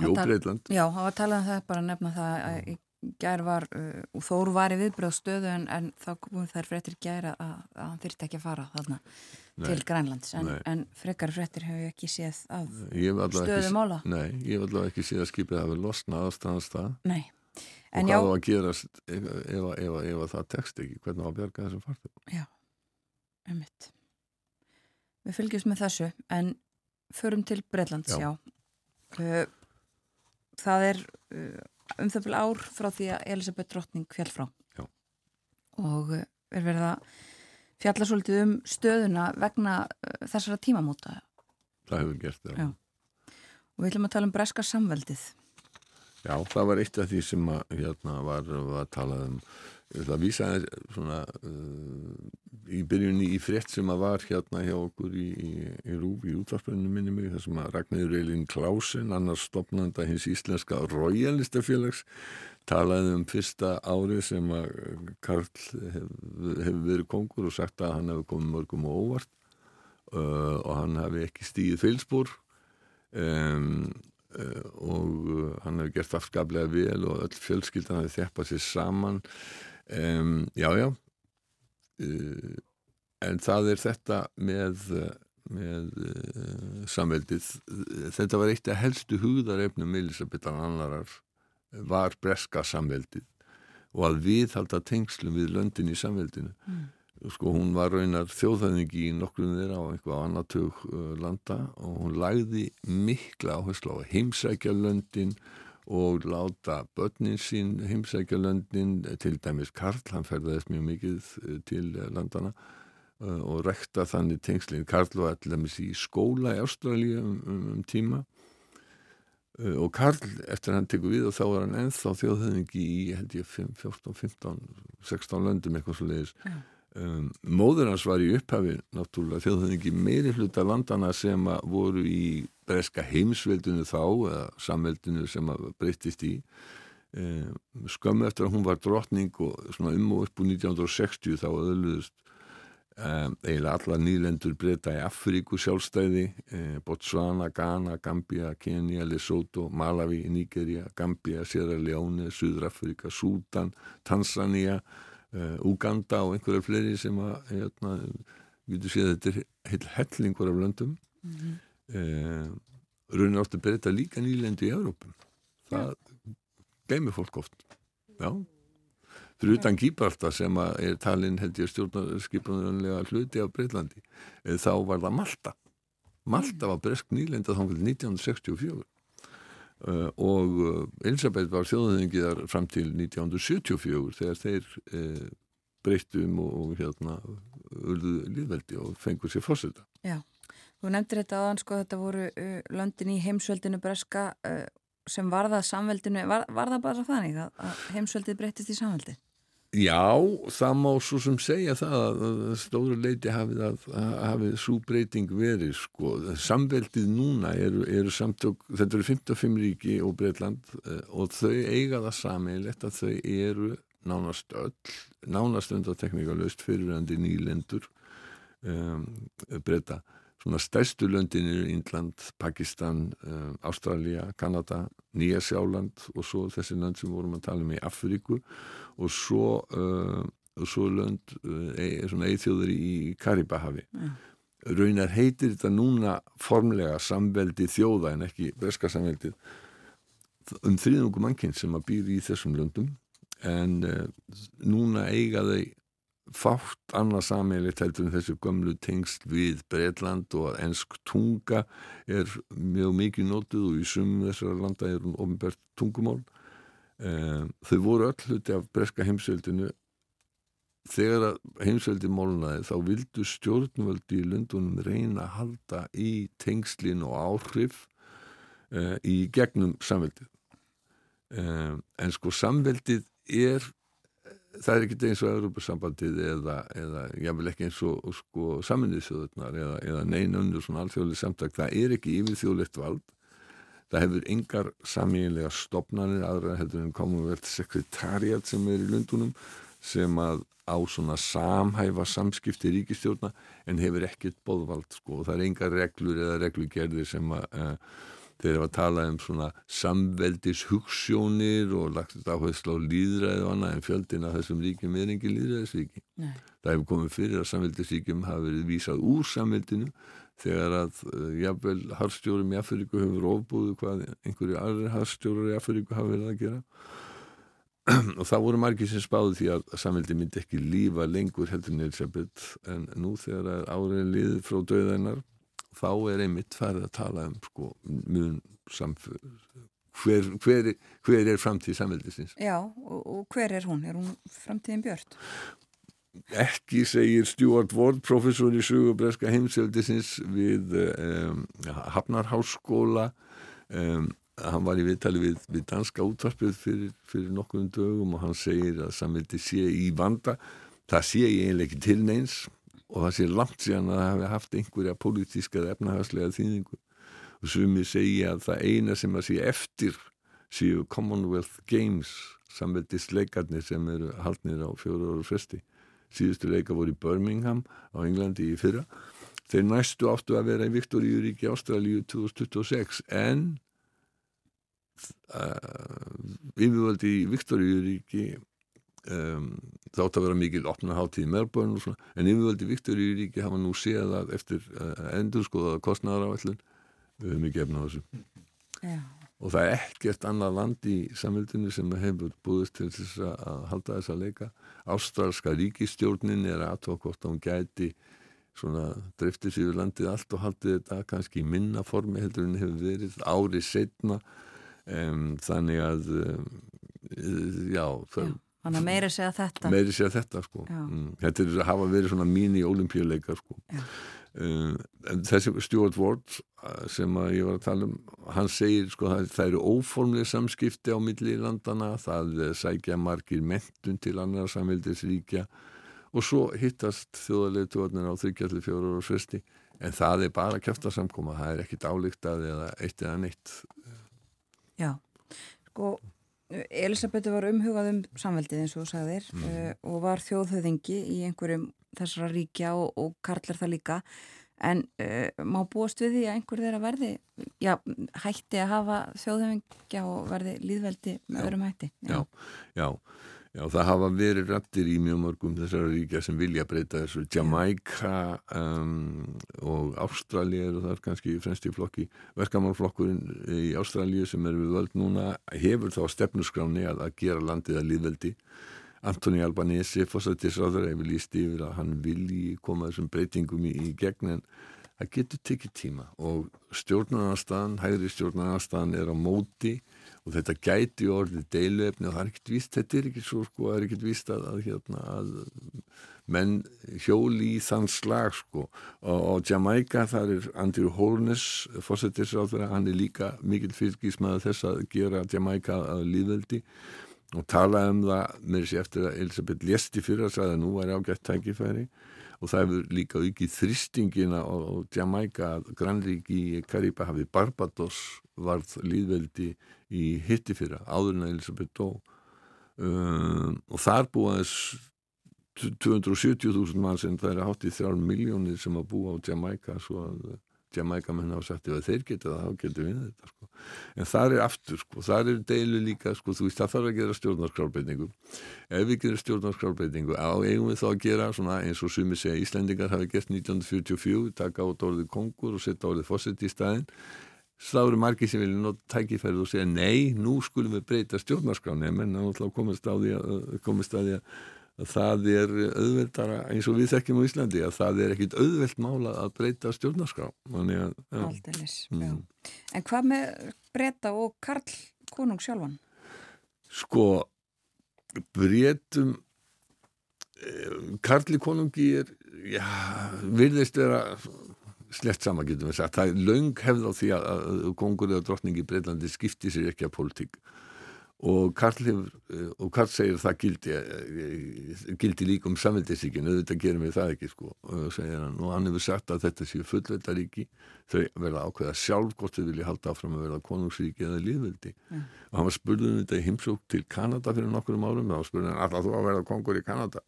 Jó, Breitland Já, það var talað um það, bara að nefna það að í gær var, uh, og Þór var í viðbröðstöðu en, en þá komum þær fréttir gæra að, að hann þyrtti ekki að fara þarna Nei. til Grænlands. En, en frekar fréttir hefur ég ekki séð af Ég hef allavega stöðu ekki- mála. Nei, ég hef allavega ekki séð að skipið hafi losnað á staðanstað Nei, og en já, hvað á að gerast ef, ef, ef, ef, það tekst ekki? Hvernig á að bjarga þessum fartum einmitt. Við fylgjumst með þessu en förum til Breitlands, já, Já. Uh, Það er uh, um það bil ár frá því að Elisabeth Drottning fjall frá. Já. og uh, er verið að fjalla svolítið um stöðuna vegna uh, þessara tímamóta. Það hefur gert það Já. og við ætlum að tala um breska samveldið. Já, það var eitt af því sem að, hérna, var, var að tala um ég ætla að vísa svona uh, í byrjunni í frétt sem að var hérna hjá okkur í, í, í Rúf í útvarpuninu minni mig þar sem að Ragnhildur Eilin Klausen annars stopnanda hins íslenska royalistafélags talaði um fyrsta árið sem að Karl hefur hef verið kongur og sagt að hann hefur komið mörgum og óvart uh, og hann hefði ekki stíðið fylspor um, uh, og uh, hann hefur gert afskaplega vel og öll fjölskyldan hefði þjappað sér saman um, já já. Uh, en það er þetta með með uh, samveldið. Þetta var eitt af helstu hugðarefnum Elisabethan annarar var breska samveldið og að viðhalda tengslum við löndin í samveldinu. Sko hún var raunar þjóðhæðingi í nokkrum þeirra á einhvað annartug uh, landa og hún lagði mikla áherslu á heimsækja löndin og láta börnin sín heimsækja löndin til dæmis Karl, hann ferðaðist mjög mikið uh, til landana uh, og rekta þannig tengslinn Karl var allir í skóla í Ástralíu um, um, um tíma Uh, og Karl, eftir hann tekur við og þá er hann ennþá þjóðhöfningi í held ég 5, 14, 15, 16 löndum eitthvað svo leiðis um, móður hans var í upphafi náttúrulega þjóðhöfningi meiri hluta landana sem voru í breska heimsveldinu þá eða samveldinu sem breyttist í um, skömmu eftir að hún var drottning og svona um og upp úr 1960 þá öðluðust Um, eiginlega alla nýlendur breyta í Afríku sjálfstæði eh, Botswana, Ghana, Gambia, Kenya Lesotho, Malawi, Nigeria Gambia, Sierra Leone, Suður-Afrika Súdan, Tanzania eh, Uganda og einhverja fleiri sem að hérna, við getum séð að þetta er heil hellingur af löndum mm -hmm. Eh, raunin áttu að breyta líka nýlendu í Európum það geymir fólk oft. Já. Fyrir utan Gíbraltar sem er talin held ég stjórnarskipunarlega hluti af Breitlandi eh, þá var það Malta. Malta var bresk nýlenda þá 1964 uh, og uh, Elisabeth var þjóðhengiðar fram til 1974 þegar þeir uh, breyttum og, og hérna urðu líðveldi og fengur sér fórseta Já, þú nefndir þetta aðan sko þetta voru uh, löndin í heimsveldinu breska uh, sem var það samveldinu, var, var það bara þannig að, heimsveldið breytist í samveldi? Já, það má svo sem segja það að stóru leiti hafið, að, hafið svo breyting verið sko. Samveldið núna eru, eru samtök, þetta eru 55 ríki og Breitland og þau eiga það sammeilegt að þau eru nánast öll, nánast undan tekníkalöst fyrirandi nýlendur um, breyta. Svona stærstu löndin eru Índland, Pakistan, um, Ástralja, Kanada, Nýja Sjáland og svo þessi lönd sem vorum að tala um í Afríku og svo, uh, og svo lönd uh, e, svona eithjóður í Karibahavi. Já. Raunar heitir þetta núna formlega samveldi þjóða en ekki breska samveldið um þriðungum mannkinn sem að býr í þessum löndum en uh, núna eiga þau fátt annað sameiginlegt heldur en þessu gömlu tengsl við Breitland og að ensk tunga er mjög mikið nótuð og í sumum þessara landa er hún ofinbært tungumál. Um, þau voru öll hluti af breska heimsveldinu. Þegar heimsveldi mólnaði þá vildu stjórnvöldi í Lundunum reyna að halda í tengslin og áhrif uh, í gegnum samveldið. Um, en sko samveldið er það er ekkert eins og Európa-sambandið eða, eða jável ekki eins og sko, saminniðsjóðurnar eða, eða neina undur svona alþjóðlega samtak, það er ekki yfirþjóðlegt vald. Það hefur engar samíðinlega stopnarnir aðra heldur en Commonwealth Secretariat sem er í Lundunum sem að á svona samhæfa samskipti ríkistjórna en hefur ekkert bóðvald sko. Það er engar reglur eða reglugerðir sem að uh, þeir hafa talað um svona samveldis hugssjónir og lagt þetta áherslu á líðræði og annað en fjöldin að þessum ríkjum er engin líðræðisríki. Nei. Það hefur komið fyrir að samveldisríkjum hafa verið vísað úr samveldinu þegar að uh, jafnvel harfstjórum í Afríku hefur ofbúðu hvað einhverju aðri harfstjórar í Afríku hafa verið að gera og það voru margir sem spáði því að samveldi myndi ekki lífa lengur heldur en Elisabeth en nú þegar árið liður frá döðainar þá er einmitt farið að tala um sko, mjög samfél hver, hver, hver er framtíð samveldisins Já, og, og hver er hún? Er hún framtíðin björnt? Ekki segir Stuart Ward, professor í sögubreska heimseldisins við um, Hafnarháskóla um, hann var í viðtali við, við danska útvarpið fyrir, fyrir nokkuðum dögum og hann segir að samveldi sé í vanda það sé ég eiginlega ekki til neins og það sé langt síðan að það hefði haft einhverja pólitíska eða efnahagslega þýðingu. Og sumið segja að það eina sem að sé eftir séu Commonwealth Games samveldist leikarnir sem eru haldnir á fjóru ára fresti. Síðustu leika voru í Birmingham á Englandi í fyrra. Þeir næstu áttu að vera í Viktoríuríki Ástralíu 2026 en uh, yfirvöldi í Viktoríuríki um, þátt að vera mikil opnaháttið í Melbourne og svona, en yfirvöldi Viktoríu ríki hafa nú séð að eftir uh, endur skoðaða kostnæðar á ætlun við höfum ekki efna á þessu Já. og það er ekkert annað land í samvildinu sem hefur búðist til þess að halda þess að leika Ástralska ríkistjórnin er aðtók hvort hún gæti svona driftið sér landið allt og haldið þetta kannski í minna formi heldur en hefur verið árið setna um, þannig að um, já, það. Þannig að meira segja þetta. meiri að þetta sko. Mm, þetta er að hafa verið svona mín í olimpíuleikar sko um, þessi Stuart Ward uh, sem ég var að tala um hann segir sko það, það eru óformlega samskipti á milli landana það eh, sækja margir mentun til annar samveldisríkja og svo hittast þjóðarleituvarnir á 34 ára svesti en það er bara kæfta samkoma það er ekkit álíktað eða eitt eða neitt. Já, sko Elisabethu var umhugað um samveldið eins og þú sagðir uh, og var þjóðhauðingi í einhverjum þessara ríkja og, og karlar það líka. En uh, má búast við því að einhver þeirra verði já, hætti að hafa þjóðhauðingja og verði líðveldi með Já. öðrum hætti? Já, já, já, það hafa verið rættir í mjög mörgum þessara ríkja sem vilja breyta þessu. Jamaica um, og Ástralja eru þar kannski fremst í flokki. Verkamannflokkurinn í Ástralju sem er við völd núna hefur þá stefnuskráni að, að gera landið að líðveldi Antoni Albanese fórsættisráður hefur líst yfir að hann vilji koma þessum breytingum í, í gegn en það getur tekið tíma. Og stjórnarnarstaðan, hægri stjórnarnarstaðan er á móti og þetta gæti orðið deiluefni og það er ekkert víst, þetta er ekki svo sko, það er ekkert víst að, að, hérna, að menn hjóli í þann slag sko. Og, og Jamaica þar er Andrew Holness fórsetisráður, hann er líka mikil fylgismæður þess að gera Jamaica að líðveldi og tala um það með þessi eftir að Elisabeth lesti fyrir að sagði að nú er ágætt tækifæri. og það hefur líka aukið þristingina á Jamaica í Kariba hafið Barbados varð líðveldi í hitti fyrir áður en að Elisabeth dó. Um, og þar búa þess 270.000 mann sem það er hátt í þrjár miljónir sem að búa á Jamaica svo að Jamaica menn hafa sagt ef þeir geta það, þá getur við þetta sko. en þar er aftur, sko, þar er deilu líka sko, þú veist, það þarf að gera stjórnarskrárbeitingu ef við gerum stjórnarskrárbeitingu á eigum við þá að gera svona eins og sumi segja Íslendingar hafi gert 1944 taka át orðið kongur og setja orðið fósett í staðin þá eru margir sem vilja nota tækifærið og segja nei, nú skulum við breyta stjórnarskráni menn þá komist að því að, það er auðveldara eins og við þekkjum á Íslandi að það er ekkit auðveld mála að breyta stjórnarskrá þannig að já. Aldeilis, Mm. En hvað með breyta og Karl konung sjálfan? sko breytum Karli konungi er já, virðist vera slett sama getum við sagt það er löng hefð á því að, kongur eða drottning í Breitlandi skipti sér ekki að pólitík og Karl, eh, og Karl segir það gildi, eh, gildi líka um samveldisíkin, auðvitað gerum við það ekki sko, og, segir hann, og hann hefur sagt að þetta séu fullveldaríki þau verða ákveða sjálf hvort þau vilja halda áfram að verða konungsríki eða líðveldi og hann var spurðun þetta í heimsók til Kanada fyrir nokkurum árum og hann spurði hann alltaf þú að verða kongur í Kanada?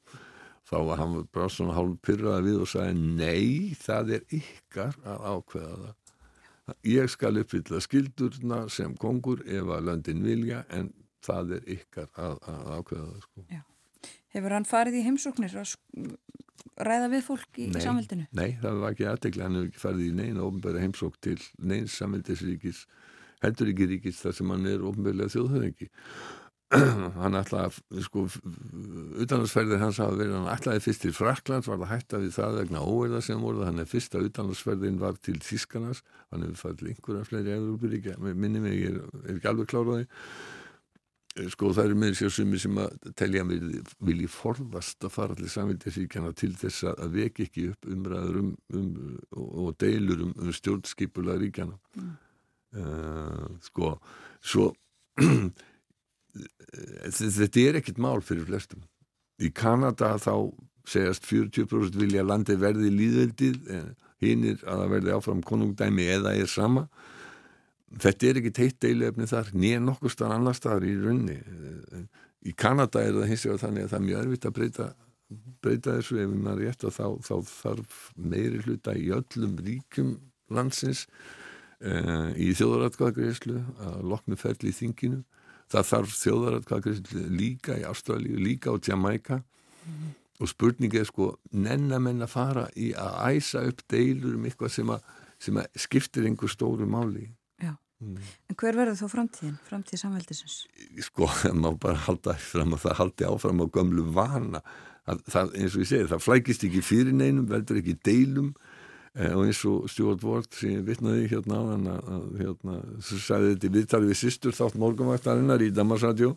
Þá var hann bara svona hálf pyrraði við og sagði nei, það er ykkar að ákveða það. Ég skal uppfylla skildurna sem kongur ef að löndin vilja en það er ykkar að, að ákveða það sko. Hefur hann farið í heimsóknir að ræða við fólk í, í samveldinu? Nei, það var ekki aðtekla, hann hefur ekki farið í neina ofnbæra heimsók til neins samveldisríkis, heldur ekki ríkis þar sem hann er ofnbærlega þjóðhöringi. hann ætlaði, sko, utanlandsferðir hans hafa verið, hann ætlaði fyrst til Fraklands, var það hætta við það vegna óverða sem voru, hann er fyrsta utanlandsferðin var til Þískanars, hann hefur farið til einhverja fleiri Európuríkja, minni mig, ég er, er ekki alveg kláraði sko það eru með sér sumi sem að telja mér vilji forðast að fara til samvildisíkjana til þess að veki ekki upp umræður um, um og, deilur um, um stjórnskipula ríkjana mm. sko svo þetta er ekkit mál fyrir flestum. Í Kanada þá segjast 40% vilja landi verði líðveldið hinnir að það verði áfram konungdæmi eða er sama þetta er ekki teitt deilefni þar nýja nokkur starf annar staðar í runni í Kanada er það hins vegar þannig að það er mjög erfitt að breyta breyta þessu ef maður rétt og þá, þá þarf meiri hluta í öllum ríkum landsins uh, í þjóðaratkvæðagreyslu að loknu ferli í þinginu. Það þarf þjóðaratkvæðagreyslu líka í Ástralíu, líka á Jamaica mm. og spurningi er sko nennamenn að fara í að æsa upp deilur um eitthvað sem að, sem að skiptir einhver stóru máli mm. en hver verður þó framtíðin, framtíð samveldisins? Sko, maður bara halda fram að það haldi áfram á gömlu vana það, það, eins og ég segi, það flækist ekki fyrir neinum, veldur ekki deilum eh, og eins og Stuart Ward sem ég vitnaði hérna á hann að hérna, sagði þetta í viðtalið við sýstur þátt morgunvaktarinnar í Damarsradio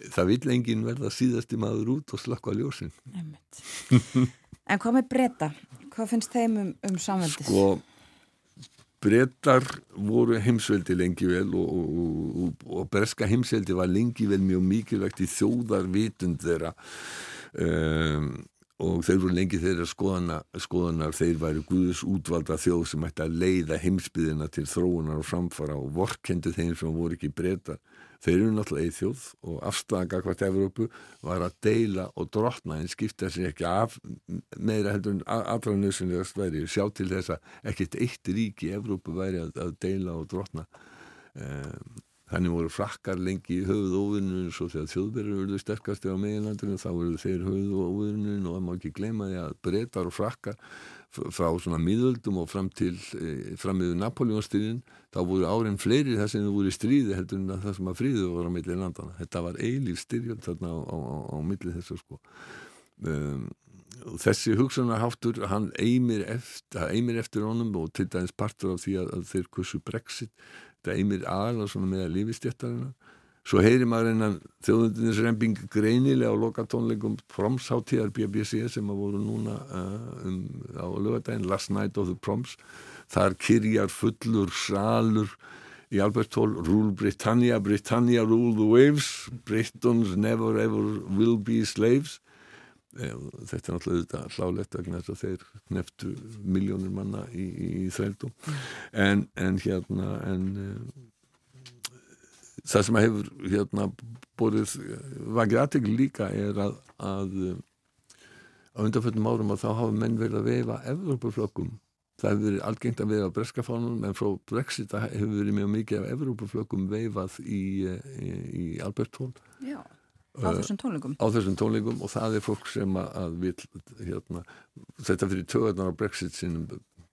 það vil enginn verða síðasti maður út og slakka ljósin En hvað með breyta? Hvað finnst þeim um, um samveldis? Sko brettar voru heimsveldi lengi vel og, og, og, breska heimsveldi var lengi vel mjög mikilvægt í þjóðarvitund þeirra. Um, og þeir voru lengi þeirra skoðana, skoðanar þeir væri Guðus útvalda þjóð sem ætti að leiða heimsbyðina til þróunar og framfara og vorkendu þeim sem voru ekki brettar þeir eru náttúrulega þjóð og afstæðanga hvort Evrópu var að deila og drotna en skipta sér ekki af meira heldur en allra nöðsynlegast væri. Sjá til þess að ekkert eitt ríki í Evrópu væri að, að deila og drotna um, þannig voru frakkar lengi í höfuð óvinnun og svo þegar þjóðverður verður sterkasti á meginlandinu þá verður þeir höfuð óvinnun og það má ekki gleyma því að breytar og frakkar frá svona miðöldum og fram til e, fram yfir Napoleonstyrjun þá voru árin fleiri þess að það voru í stríði heldur en það sem að fríðu voru á milli landana þetta var eilíf styrjöld þarna á, á, á, á milli þessu sko. Um, þessi hugsanarháttur hann eimir eftir, eimir eftir honum og til dæmis partur af því að, að þeir kursu Brexit. Þetta eimir aðal svona með að lífistjættarina svo heyri maður einan þjóðundinins reymbing greinilega á lokatónleikum promsháttíðar BBC sem að voru núna uh, um, á lögadaginn Last Night of the Proms þar kyrjar fullur salur í Albert Hall Rule Britannia, Britannia rule the waves Britons never ever will be slaves. Þetta er náttúrulega hlálegt vegna þess að þeir neftu miljónir manna í, í þrældum en, en hérna en það sem hefur hérna borðið vakið aðtegl líka er að, að á undanfjöldum árum að þá hafa menn verið að veifa Evrópuflökkum það hefur verið algengt að veifa breskafánum en frá Brexit hefur verið mjög mikið af Evrópuflökkum veifað í, í, í Albert Hall. Já, á þessum tónleikum. á þessum tónleikum og það er fólk sem að vil hérna, þetta fyrir töðarnar á Brexit sinum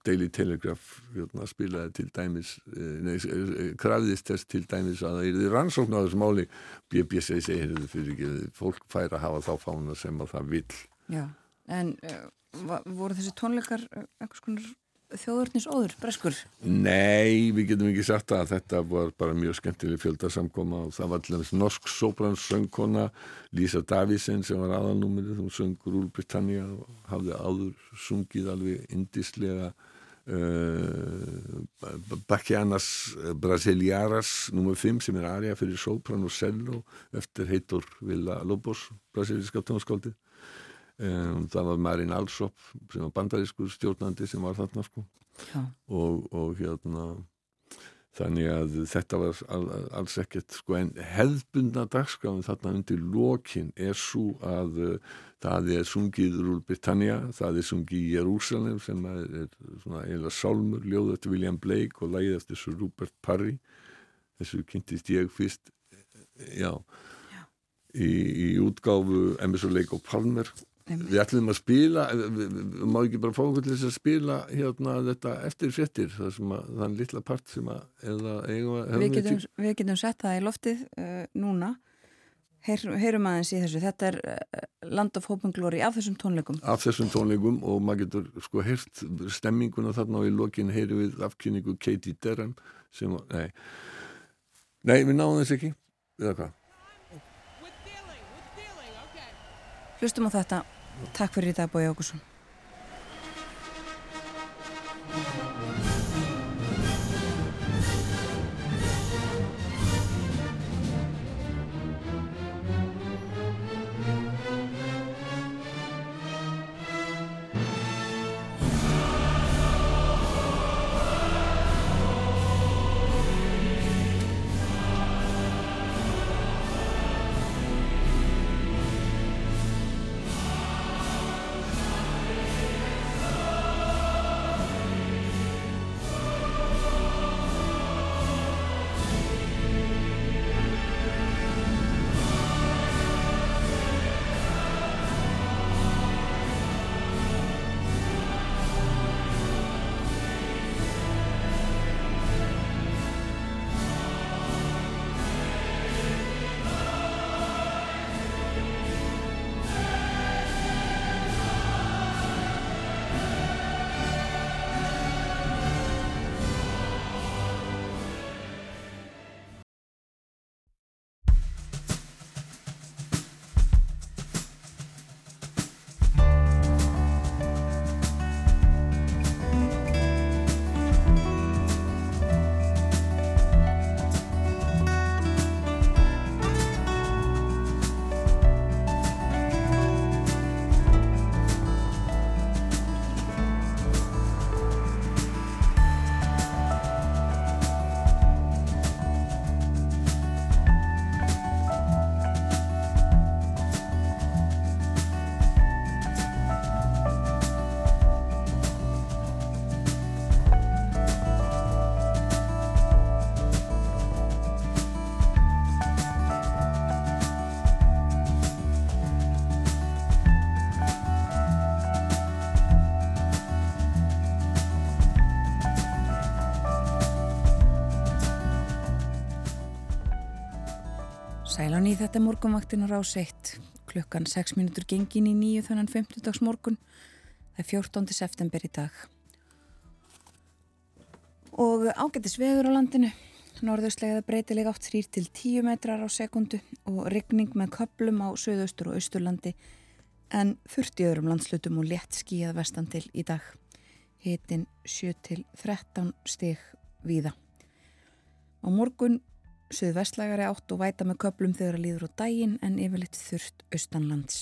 Daily Telegraph hérna, spilaði til dæmis eh, nei, eh, krafðist þess til dæmis að það er rannsókn á þessu máli. BBC segir þetta fyrir ekki fólk fær að hafa þá fána sem að það vil Já, en uh, voru þessi tónleikar uh, einhvers konar þjóðurnis óður, breskur? Nei, við getum ekki sagt að þetta var bara mjög skemmtileg fjöldasamkoma og það var allir norsk sopransöngkona Lísa Davisen sem var aðalnúmerið, hún söngur úr Britannia og hafði áður sungið alveg indislega uh, Bakianas Brasiliaras nr. 5 sem er aðja fyrir sopran og cello eftir heitur Villa Lobos, brasilíska tónskóldið Um, það var Marín Alsop sem var bandarískur stjórnandi sem var þarna sko. Og, og hérna þannig að þetta var all, alls ekkert sko en hefðbundna dagskrafin þarna undir lokin er svo að uh, það er sungið úr Britannia, það er sungið í Jérúsalem sem er, er svona eiginlega sálmur, ljóð eftir William Blake og lægið eftir Sir Rupert Parry. Þessu kynntist ég fyrst já, já. Í, í útgáfu Emerson Lake og Palmer Við ætlum að spila, má ekki bara fá okkur til þess að spila hérna þetta eftir frettir, það sem að þann litla part sem að, eða eiga við getum, við getum sett það í loftið uh, núna, Heyr, heyrum aðeins í þessu, þetta er uh, Land of Hope and Glory af þessum tónleikum. Af þessum tónleikum og maður getur sko heyrt stemminguna þarna og í lokin heyrum við afkynningu Katie Derham sem, nei. Nei, við náðum þess ekki, eða hvað? Hlustum á þetta Takk fyrir í dag Bói Ákusson Sælan í þetta morgunvaktin á rás 1 klukkan 6 minútur gengin í nýju þannan 50 dags morgun það er 14. september í dag. Og ágættis veður á landinu. Norðaustlega breytileg átt 3 til 10 metrar á sekundu og rigning með köplum á söðaustur og austurlandi en 40 öðrum landslutum og létt skíjað vestan til í dag. Hitin 7 til 13 stig víða. Á morgun Suðvestlægari átt og væta með köplum þegar að líður á daginn en yfirleitt þurft austanlands.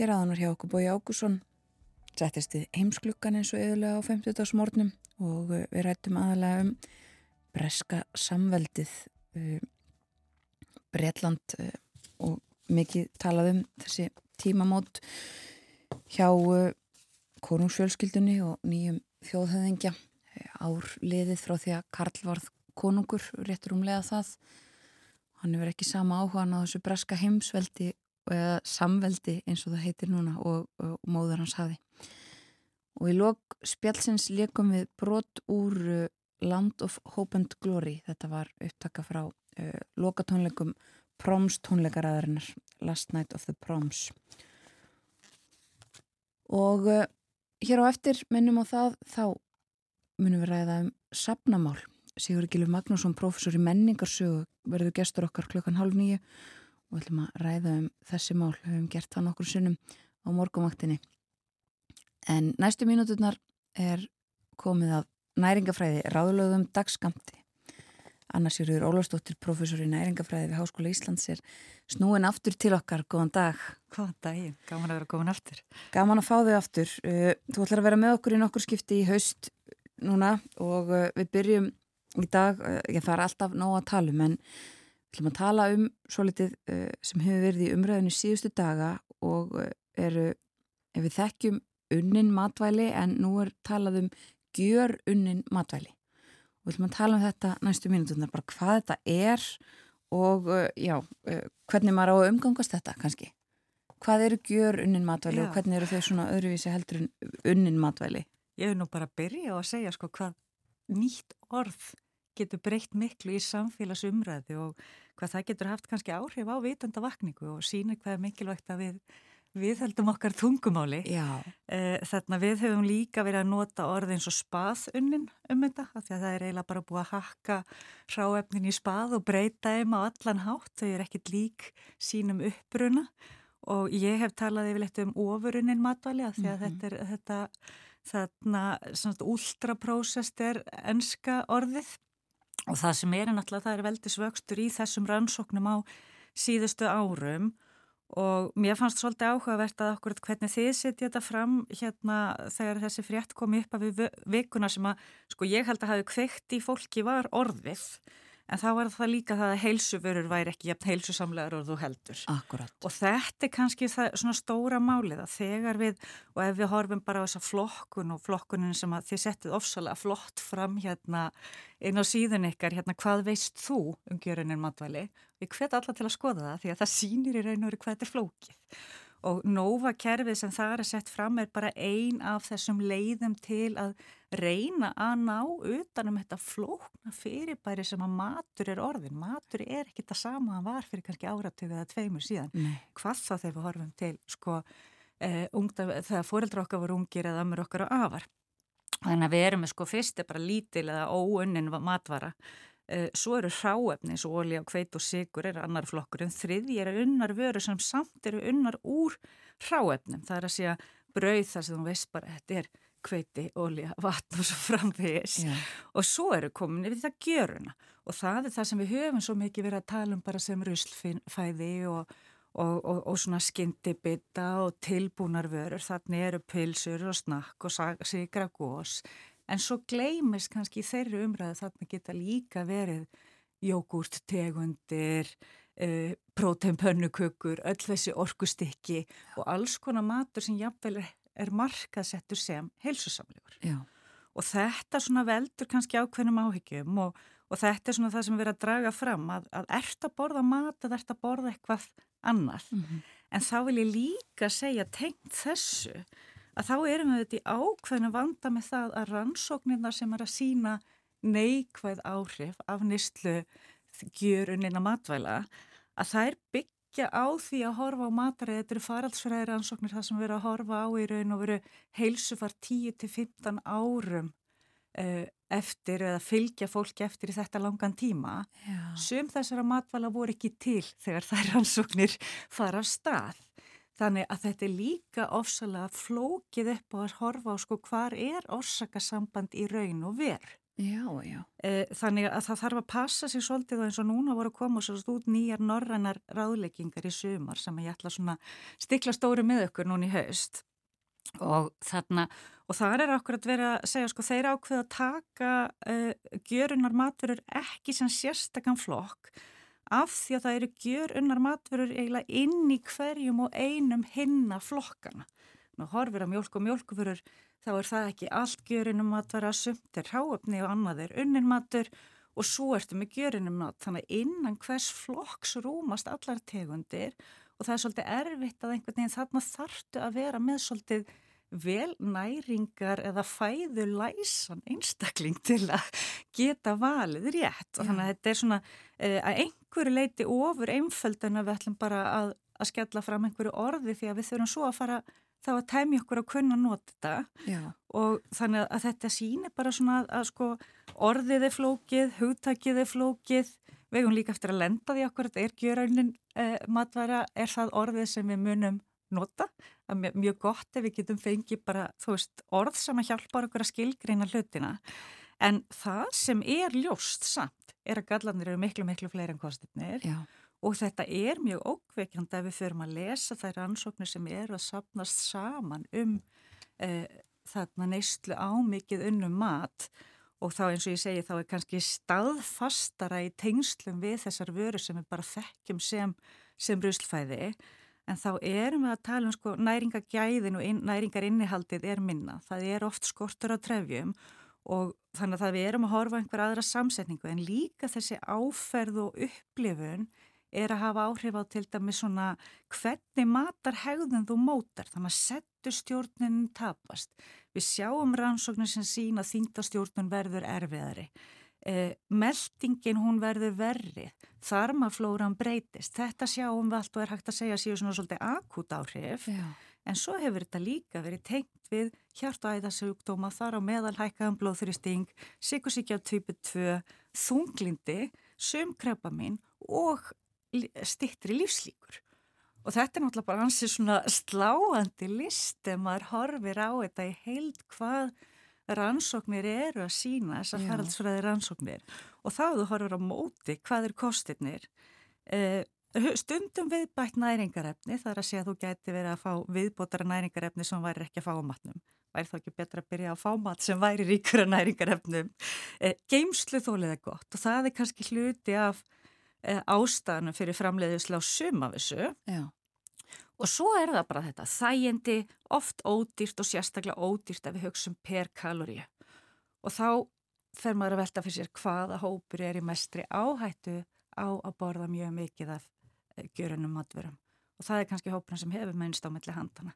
Hér aðan var hjá okkur Bói Ágússon, settist við heimsklukkan eins og yfirlega á 50. smórnum og uh, við rættum aðalega um breska samveldið, uh, Breitland uh, og mikið talað um þessi tímamót hjá konungsfjölskyldunni og nýjum þjóðhæðingja ár liðið frá því að Karl varð konungur réttur umlega það. Hann hefur ekki sama áhugan á þessu braska heimsveldi eða samveldi eins og það heitir núna og, og móður hans hafi og í lok spjálsins leikum við brot úr uh, Land of Hope and Glory. Þetta var upptaka frá uh, lokatónleikum Proms tónleikaræðarinnar Last Night of the Proms. Og uh, hér á eftir minnum á það þá munum við ræða um sapnamál Sigur Gilur Magnússon, professor í menningarsögu verður gestur okkar klokkan halv nýju og við ætlum að ræða um þessi mál. Við hefum gert það nokkur sinnum á morgumvaktinni en næstu mínúturnar er komið af næringafræði ráðlögum dagskamti Anna Sigurður Ólafsdóttir, professor í næringafræði við Háskóla Íslands er snúin aftur til okkar, góðan dag. Góðan daginn, gaman að vera komin aftur. Gaman að fá þau aftur. Uh, Þú ætlar að vera með okkur í nokkur skipti í haust núna og uh, við byrjum í dag, uh, ég þarf alltaf nóg að tala um en við ætlum að tala um svo litið sem hefur verið í umræðinu síðustu daga og eru, ef við þekkjum unnin matvæli en nú er talað um gjör unnin matvæli. Og við ætlum að tala um þetta næstu mínutunar, bara hvað þetta er og já, hvernig maður á að umgangast þetta kannski. Hvað eru gjör unnin matvæli já. og hvernig eru þau svona öðruvísi heldur unnin matvæli Ég hef nú bara byrja að segja sko hvað nýtt orð getur breytt miklu í samfélagsumræði og hvað það getur haft kannski áhrif á vitundavakningu og sína hvað er mikilvægt að við við heldum okkar tungumáli. Eh, þannig að við höfum líka verið að nota orð eins og spaðunnin um þetta af því að það er eiginlega bara búið að hakka ráefnin í spað og breyta þeim á allan hátt, þau er ekkit lík sínum uppbruna og ég hef talað yfirleitt um ofurunnin matvali af því að mm -hmm. þetta er þetta þarna svona ultraprósest er enska orðið. Og það sem er náttúrulega það er veldisvöxtur í þessum rannsóknum á síðustu árum. Og mér fannst svolítið áhugavert að okkur hvernig þið setja þetta fram hérna þegar þessi frétt komi upp af vikuna sem að sko ég held að hafi kveikt í fólki var orðið en þá var það líka það að heilsuvörur væri ekki jafn heilsusamlegar og þú heldur. Akkurat. Og þetta er kannski það, svona stóra málið að þegar við, og ef við horfum bara á þessa flokkun og flokkunin sem að þið settið ofsalega flott fram hérna inn á síðun ykkar, hérna hvað veist þú um gjöruninn matvæli? Við hvet alla til að skoða það því að það sýnir í raun og veru hvað þetta er flókið og Nova kerfið sem það er að setja fram er bara ein af þessum leiðum til að reyna að ná utanum þetta flókna fyrirbæri sem að matur er orðin. Matur er ekki það sama að var fyrir kannski áratöku eða tveimur síðan. Nei. Hvað þá þegar við horfum til sko, eh, ungda, þegar fóreldra okkar voru ungir eða ömur okkar á afar. Þannig að við erum með sko fyrst er bara lítil eða óunnin matvara svo eru hráefni eins og olja, hveit og sigur er annar flokkur en þriði er unnar vöru sem samt eru unnar úr hráefnum. Það er að segja brauð þar sem þú veist bara þetta er hveiti, olja, vatn og svo framvegis yeah. og svo eru komin yfir það gjöruna og það er það sem við höfum svo mikið verið að tala um bara sem ruslfæði og, og, og, og svona skyndibita og tilbúnar vörur, þannig eru pilsur og snakk og sigra gós en svo gleimist kannski þeirri umræðu þarna geta líka verið jógurt, tegundir, uh, próteinpönnukökur, öll þessi orkustikki og alls konar matur sem jafnvel er, markaðsettur sem heilsusamlegur. Já. Og þetta svona veldur kannski ákveðnum áhyggjum og, og þetta er svona það sem við erum að draga fram að, að ert að borða mat eða ert að borða eitthvað annað. Mm -hmm. En þá vil ég líka segja tengt þessu að þá erum við þetta í ákveðinu vanda með það að rannsóknirna sem er að sína neikvæð áhrif af nýstlu gjörunina matvæla að það er byggja á því að horfa á mataræði, þetta eru faraldsfræði rannsóknir það sem við erum að horfa á í raun og veru heilsufar 10-15 árum uh, eftir eða fylgja fólki eftir í þetta langan tíma. Já. sum þessara matvæla voru ekki til þegar þær rannsóknir fara af stað Þannig að þetta er líka ofsalega flókið upp á að horfa á sko hvar er orsakasamband í raun og verð. Já, já. Eh, þannig að það þarf að passa sér svolítið og eins og núna voru að koma svo út nýjar norrænar ráðleggingar í sumar sem ég ætla svona stikla stóri með okkur núna í haust og þarna og það er okkur að vera að segja sko þeir ákveða að taka uh, gjörunar matverur ekki sem sérstakann flokk af því að það eru gjör unnar matverur eiginlega inn í hverjum og einum hinna flokkana. Ná horfir að mjölk og mjölkufurur þá er það ekki allt gjörunum matvara sumt er ráöfni og annað er unnin matur og svo ertu með gjörunum mat þannig innan hvers flokks rúmast allar tegundir og það er svolítið erfitt að einhvern veginn þarna þartu að vera með svolítið vel næringar eða fæðu læsan einstakling til að geta valið rétt. Og þannig að þetta er svona uh, að einhverju leiti ofur einföld en að við ætlum bara að, að skella fram einhverju orði því að við þurfum svo að fara þá að tæmi okkur að kunna nota þetta. Já. og þannig að þetta sýnir bara svona að, að sko orðið er flókið, hugtakið er flókið. Við hefum líka eftir að lenda því okkur þetta er gjöraunin eh, matværa. Er það orðið sem við munum nota, það er mjög gott ef við getum fengið bara, þú veist, orð sem að hjálpa okkur að skilgreina hlutina. En það sem er ljóst samt er að gallanir eru miklu miklu fleiri en kostinir Já. og þetta er mjög ókveikjandi ef við förum að lesa þær ansóknir sem eru að sapnast saman um eh, þarna neyslu ámikið unnum mat. Og þá eins og ég segi þá er kannski staðfastara í tengslum við þessar vöru sem við bara þekkjum sem, sem ruslfæði en þá erum við að tala um sko næringagæðin og inn, næringarinnihaldið er minna. Það er oft skortur á trefjum og þannig að við erum að horfa einhver aðra samsetningu en líka þessi áferð og upplifun er að hafa áhrif á til dæmi svona hvernig matar hegðun þú mótar þannig að settu stjórnin tapast. Við sjáum rannsóknir sem sína að þýndastjórnun verður erfiðari. Eh, meldingin hún verður verri, þarmaflóran breytist, þetta sjáum við allt og er hægt að segja síðan svona svolítið akút áhrif Já. en svo hefur þetta líka verið tengt við hjart- og æðasugdóma þar á meðal hækkaðan blóðþrýsting, sykusíkja typu 2, þunglindi, sömkreppamin og stittri lífslíkur. Og þetta er náttúrulega bara ansið svona sláandi list ef maður horfir á þetta í heild hvað rannsóknir eru að sína þessar faraldsfræði rannsóknir og þá þú horfir á móti hvað er kostirnir. Eh, stundum viðbætt næringarefni þar að segja að þú gæti verið að fá viðbótara næringarefni sem væri ekki að fá á matnum. Væri þá ekki betra að byrja að fá mat sem væri ríkur að næringarefnum. Eh, geimslu þólið er gott og það er kannski hluti af eh, ástæðanum fyrir framleiðislega á sumavissu Já. Og svo er það bara þetta þægindi, oft ódýrt og sérstaklega ódýrt ef við hugsaum per kaloríu og þá fer maður að velta fyrir sér hvaða hópur er í mestri áhættu á að borða mjög mikið af eh, gjörunum matverum og það er kannski hópurinn sem hefur mennst á melli handana.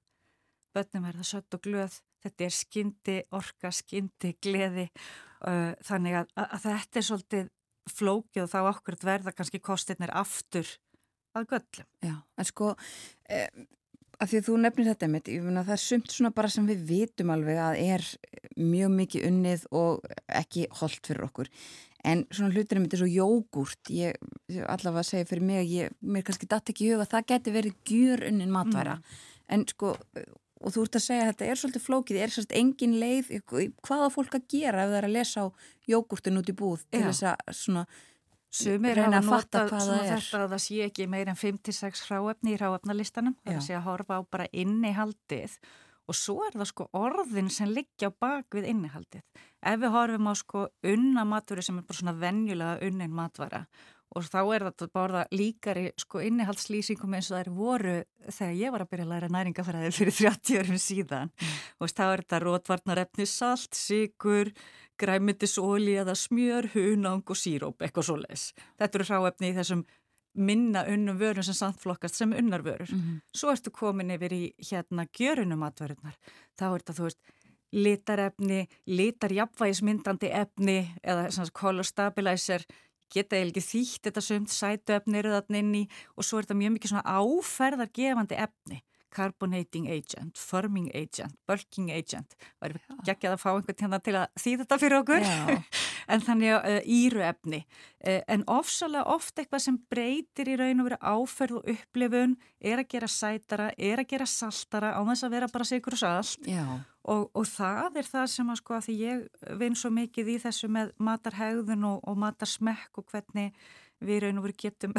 Bönnum er það sött og glöð, þetta er skyndi, orka, skyndi, gleði uh, þannig að, að þetta er svolítið flókið og þá okkur verða kannski kostirnir aftur að göllum. Já, en sko eh, að því að þú nefnir þetta mitt, ég finna það er sumt svona bara sem við vitum alveg að er mjög mikið unnið og ekki holdt fyrir okkur. En svona hlutir mitt er svo jógurt ég, allavega segja fyrir mig að ég, mér kannski datt ekki í huga að það geti verið gjur unnin matværa en sko og þú ert að segja að þetta er svolítið flókið er svolítið engin leið, hvað á fólk að gera ef það er að lesa á jógurtin út í búð til þess að svona Sumir hafa notað þetta að það sé ekki meir en 5-6 hráefni í hráefnalistanum. Það er að sé að horfa á bara innihaldið. Og svo er það sko orðin sem liggja á bak við innihaldið. Ef við horfum á sko unna matvöru sem er bara svona venjulega unnin matvara og þá er þetta bara líkari sko innihaldslýsingum eins og það er voru þegar ég var að byrja að læra næringafræði fyrir 30 örum síðan. Og þá er þetta rótvarnarefni salt, sigur, græmitisóli eða smjör, hunang og síróp, eitthvað svo leis. Þetta eru hráefni í þessum minna unnum vörum sem samtflokkast sem unnarvörur. Mhm. Svo ertu komin yfir í hérna gjörunum atverðunar. Þá er þetta, þú veist, litarefni, litarjapvægismyndandi efni eða svona color stabilizer, geta eða ekki þýtt þetta sumt, sætuefni eru þarna inn í og svo er þetta mjög mikið svona áferðargefandi efni. Carbonating agent, firming agent, bulking agent. Það er ekki að fá einhvern hérna til að þýða þetta fyrir okkur. En þannig að uh, íruefni. Uh, en ofsalega oft eitthvað sem breytir í raun og veru áferð og upplifun er að gera sætara, er að gera saltara á þess að vera bara sigur og salt Já, og, og það er það sem að sko að því ég vinn svo mikið í þessu með matarhegðun og, og matarsmekk og hvernig við raun og veru getum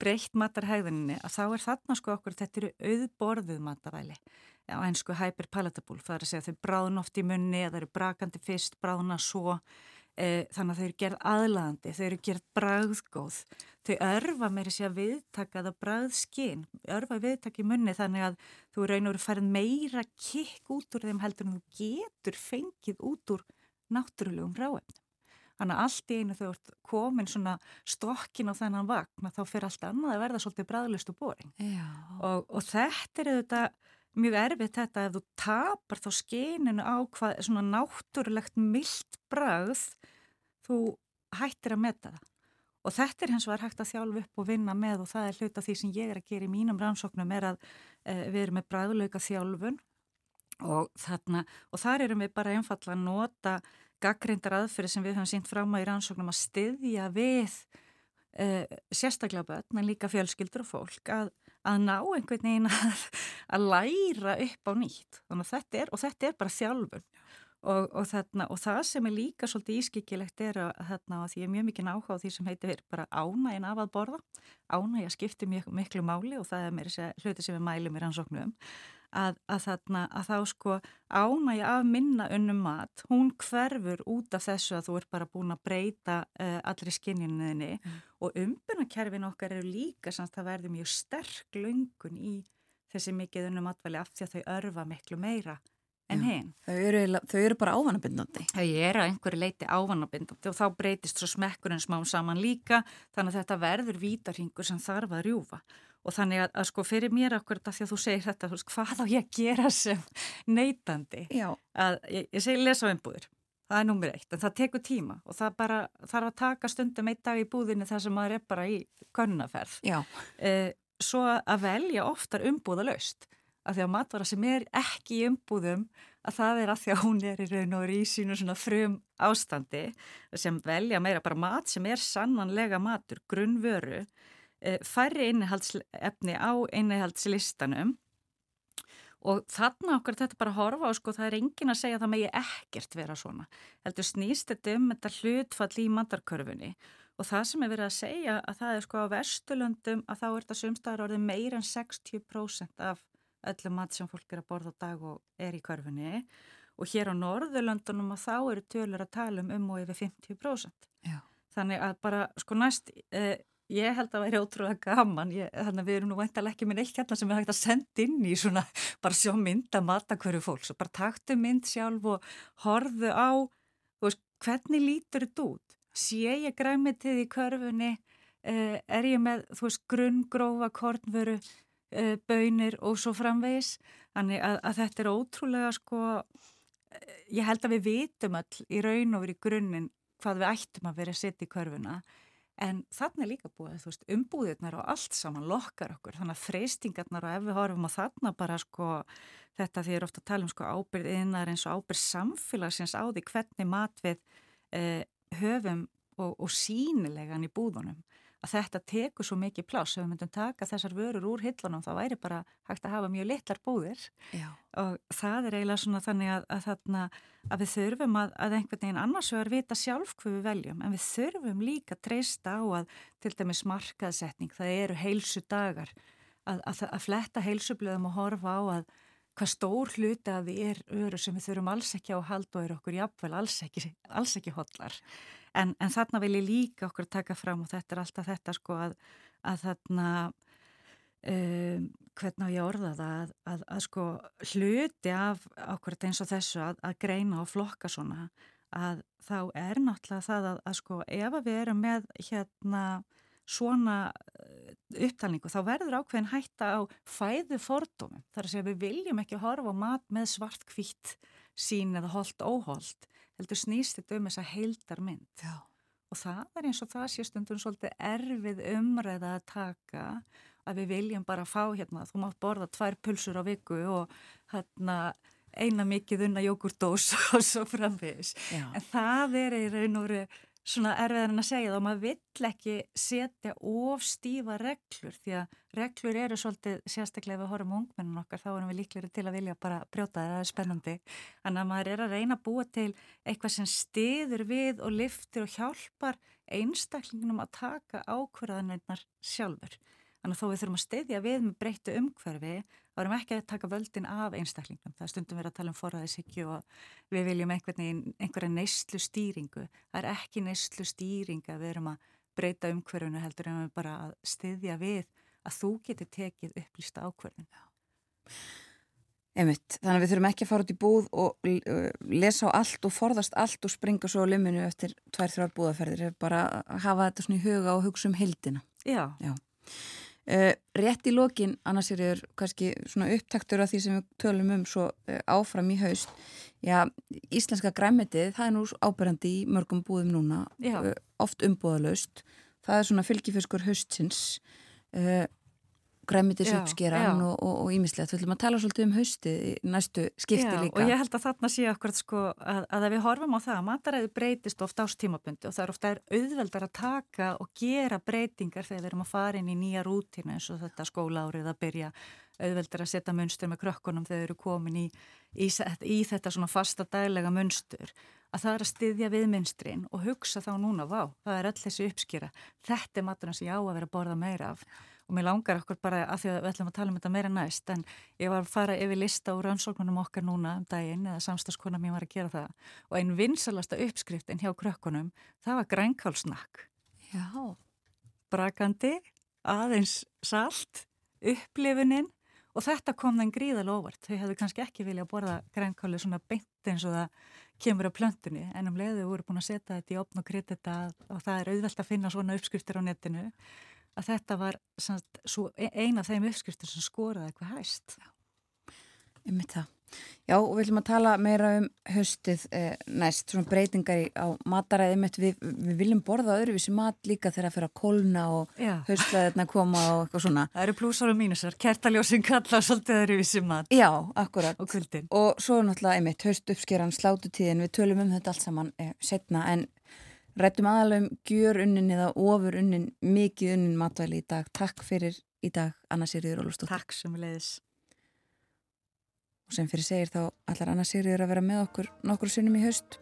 breytt matarhegðuninni að þá er þarna sko okkur, þetta eru auðborðuð mataræli á einsku hyperpalatable, það er að segja þau bráðun oft í munni eða eru brakandi fyrst, bráðuna svo. E, þannig að þau eru gerð aðlandi, þau eru gerð bragðgóð, þau örfa meiri sé að viðtaka það bragðskinn, örfa viðtaka í munni þannig að þú raun og veru farið meira kikk út úr þeim heldur en þú getur fengið út úr náttúrulegum ráefnum. Þannig að allt í einu þau ert komin svona stokkin á þennan vagn að þá fyrir allt annað að verða svolítið bræðlust og boring. Og, og þetta er þetta mjög erfitt þetta ef þú tapar þá skininu á hvað svona náttúrulegt mildt bragð þú hættir að metta það. Og þetta er hens vegar hægt að þjálfu upp og vinna með og það er hluta því sem ég er að gera í mínum rannsóknum er að e, við erum með bræðlauka þjálfun og, þarna, og þar erum við bara einfalla að nota gaggrindar aðferði sem við höfum sínt fram á í rannsóknum að styðja við e, sérstaklega börn en líka fjölskyldur og fólk að að ná einhvern veginn að, að læra upp á nýtt. Þetta er, og þetta er bara þjálfun. Og, og, þarna, og það sem er líka svolítið ískikilegt er að, þarna, að því ég er mjög mikið náhuga á því sem heitir bara ánægin af að borða. Ánægja skiptir mjög miklu máli og það er mér hluti sem við mælum í rannsóknum að, að, þarna, að þá sko ánægja af minna unnum mat, hún hverfur út af þessu að þú ert bara búin að breyta uh, allri skinninuðinni mm. og umbyrnakerfin okkar eru líka samt að verði mjög sterk löngun í þessi mikið unnum matvæli af því að þau örfa miklu meira en hinn. Þau eru, þau eru bara ávanabindandi. Þau eru að einhverju leiti ávanabindandi og þá breytist svo smekkurinn smá saman líka þannig að þetta verður vítarhingur sem þarf að rjúfa og þannig að, að sko fyrir mér okkur þetta því að þú segir þetta, þú veist, hvað á ég að gera sem neytandi að ég, ég segi lesa á einbúður það er nummer eitt, en það tekur tíma og það bara þarf að taka stundum eitt dag í búðinni þar sem maður er bara í konnaferð eh, svo að velja oftar umbúða laust, af því að matvara sem er ekki í umbúðum að það er að því að hún er í raun og í sínu svona frum ástandi sem velja meira bara mat sem er sannanlega matur, grunnvöru færri innihaldsefni á innihaldslistanum og þarna okkar þetta bara horfa og sko það er engin að segja að það megi ekkert vera svona. Heldur snýst þetta um þetta hlutfall í mandarkörfunni og það sem er verið að segja að það er sko á verstulöndum að þá er þetta sumstaðar orðið meir en 60% af öllu mat sem fólk er að borða á dag og er í körfunni og hér á Norðurlöndunum að þá eru tölur að tala um um og yfir 50%. Já. Þannig að bara sko næst eh, Ég held að það væri ótrúlega gaman, ég, þannig að við erum nú veintalega ekki með neitt hérna sem við hægt að senda inn í svona, bara sjá mynd að mata hverju fólks og bara taktu mynd sjálf og horfu á, veist, hvernig lítur þetta út? Sé ég græmitið í körfunni, uh, er ég með, þú veist, grunngrófa, kornvöru, uh, bönir og svo framvegis, þannig að, að þetta er ótrúlega, sko, uh, ég held að við vitum all í raun og verið grunninn hvað við ættum að vera að setja í körfuna, En þarna er líka búið, þú veist, umbúðirnar og allt saman lokkar okkur, þannig að freystingarnar og ef við horfum á þarna bara sko þetta því er ofta að tala um sko ábyrð innar eins og ábyrð samfélagsins á því hvernig mat við eh, höfum og, og sínilegan í búðunum að þetta tekur svo mikið pláss ef við myndum taka þessar vörur úr hillunum þá væri bara hægt að hafa mjög litlar búðir Já. og það er eiginlega svona þannig að, að, þarna, að við þurfum að, að einhvern veginn annars vegar vita sjálf hvað við veljum en við þurfum líka að treysta á að til dæmis markaðsetning, það eru heilsu dagar að fletta heilsublöðum og horfa á að hvað stór hluti að við er öru sem við þurfum alls ekki á að halda og eru okkur jafnvel alls ekki, alls ekki hotlar En, en þarna vil ég líka okkur taka fram og þetta er alltaf þetta sko að, að þarna, um, hvernig á ég orða það, að, að, að sko hluti af okkur eins og þessu að greina og flokka svona að þá er náttúrulega það að sko ef við erum með hérna svona uh, upptalningu þá verður ákveðin hætta á fæðu fordómum. Það er að segja við viljum ekki horfa á mat með svart kvitt sín eða hold óhold heldur snýst þetta um þessa heildar mynd Já. og það er eins og það sé stundum svolítið erfið umræða að taka að við viljum bara fá hérna, þú mátt borða tvær pulsur á viku og hérna eina mikið unna jógurdós og svo framvegis. En það er í raun og veru svona erfiðar en að segja þá maður vill ekki setja of stífa reglur því að reglur eru svolítið sérstaklega ef við horfum ungmennun okkar þá erum við líkleri til að vilja bara brjóta það, það er spennandi. En að maður er að reyna að búa til eitthvað sem stiður við og liftir og hjálpar einstaklingunum að taka ákverðanirnar sjálfur Þannig að þó við þurfum að steyðja við með breyttu umhverfi, þá erum ekki að taka völdin af einstaklingum. Það er stundum verið að tala um forræðisíkju og við viljum einhverja neyslu stýringu. Það er ekki neyslu stýringa við erum að breyta umhverfunu heldur en við bara að steyðja við að þú getur tekið upplýsta ákverðin. Einmitt, þannig að við þurfum ekki að fara út í búð og lesa á allt og forðast allt og springa svo á liminu eftir tvær, þrjár búðaferðir. Bara hafa þetta svona í huga og hugsa um hildina. Já. Já. Uh, rétt í lokin, annars er kannski svona upptaktur af því sem við tölum um svo uh, áfram í haust. Já, íslenska græmitið það er nú ábyrjandi í mörgum búðum núna uh, oft umbúðalöst það er svona fylgifiskur haustins græmitis uppskeran og ímislegt. Við ætlum að tala svolítið um hausti næstu skipti já, líka. Og ég held að þarna sé okkur sko, að, að ef við horfum á það að mataræði breytist ofta ástímabundi og það er ofta er auðveldar að taka og gera breytingar þegar við erum að fara inn í nýja rútina eins og þetta skólaárið að byrja. Auðveldar að setja munstur með krökkunum þegar erum komin í, í, í þetta svona fasta daglega munstur. Að það er að styðja við minstrin og hugsa þá núna, vá, það er öll þessi uppskýra þetta er maturinn sem ég á að vera að borða meira af og mér langar okkur bara að því að við ætlum að tala um þetta meira næst en ég var að fara yfir lista úr rannsóknunum okkar núna um daginn eða samstagskona mér var að gera það. Og einn vinsalasta uppskriftin hjá krökkunum það var grænkálsnakk Já. Brakandi, aðeins salt, upplifuninn og þetta kom þeim gríðal óvart. Þau hefðu kannski ekki vilja að borða grænkáli svona beint eins og það kemur á plöntunni en um leiðu voru búin að setja þetta í opn og krytta þetta og það er auðvelt að finna svona uppskriftir á netinu að þetta var samt, e, eina af þeim uppskriftur sem skoraði eitthvað hæst. Myndi það. Já, og við viljum að tala meira um höstið eh, næst, svona breytingar á mataræði við, við viljum borða öðruvísi mat líka þegar það fyrir að kolna og höstlaðirna koma og eitthvað svona. Það eru plúsar og mínusar, kertaljósing kalla svolítið öðruvísi mat. Já, akkurat. Og kvöldin. Og svo náttúrulega einmitt, höst uppskeran, slátutíðin, við tölum um þetta allt saman eh, setna en Rættum aðalega um gjör unnin eða ofur unnin, mikið unnin matvæli í dag. Takk fyrir í dag, Anna Sýriður Ólustóttir. Takk sem við leiðis. Og sem fyrir segir þá allar Anna Sýriður að vera með okkur nokkur sinnum í haust.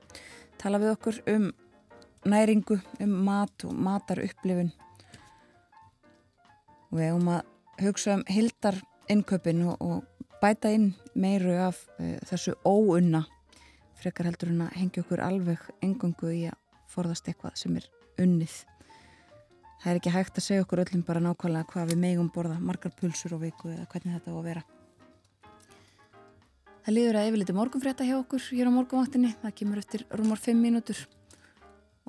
Tala við okkur um næringu, um mat og matar upplifun. Og við hefum að hugsa um hildar innköpin og, og bæta inn meiru af uh, þessu óunna. Frekar heldur hún að hengja okkur alveg engungu í að forðast eitthvað sem er unnið. Það er ekki hægt að segja okkur öllum bara nákvæmlega hvað við megum borða, margar pulsur og viku eða hvernig þetta á að vera. Það líður að yfirleiti morgunfrétta hjá okkur hér á morgunvaktinni. Það kemur eftir rúmar 5 mínútur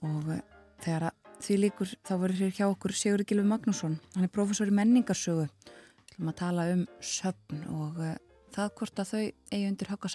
og eh, þegar því líkur þá verður hér hjá okkur Sigur Gilvi Magnússon. Hann er professor í menningarsögu. Við ætlum að tala um söfn og eh, það hvort að þau eigi undir högg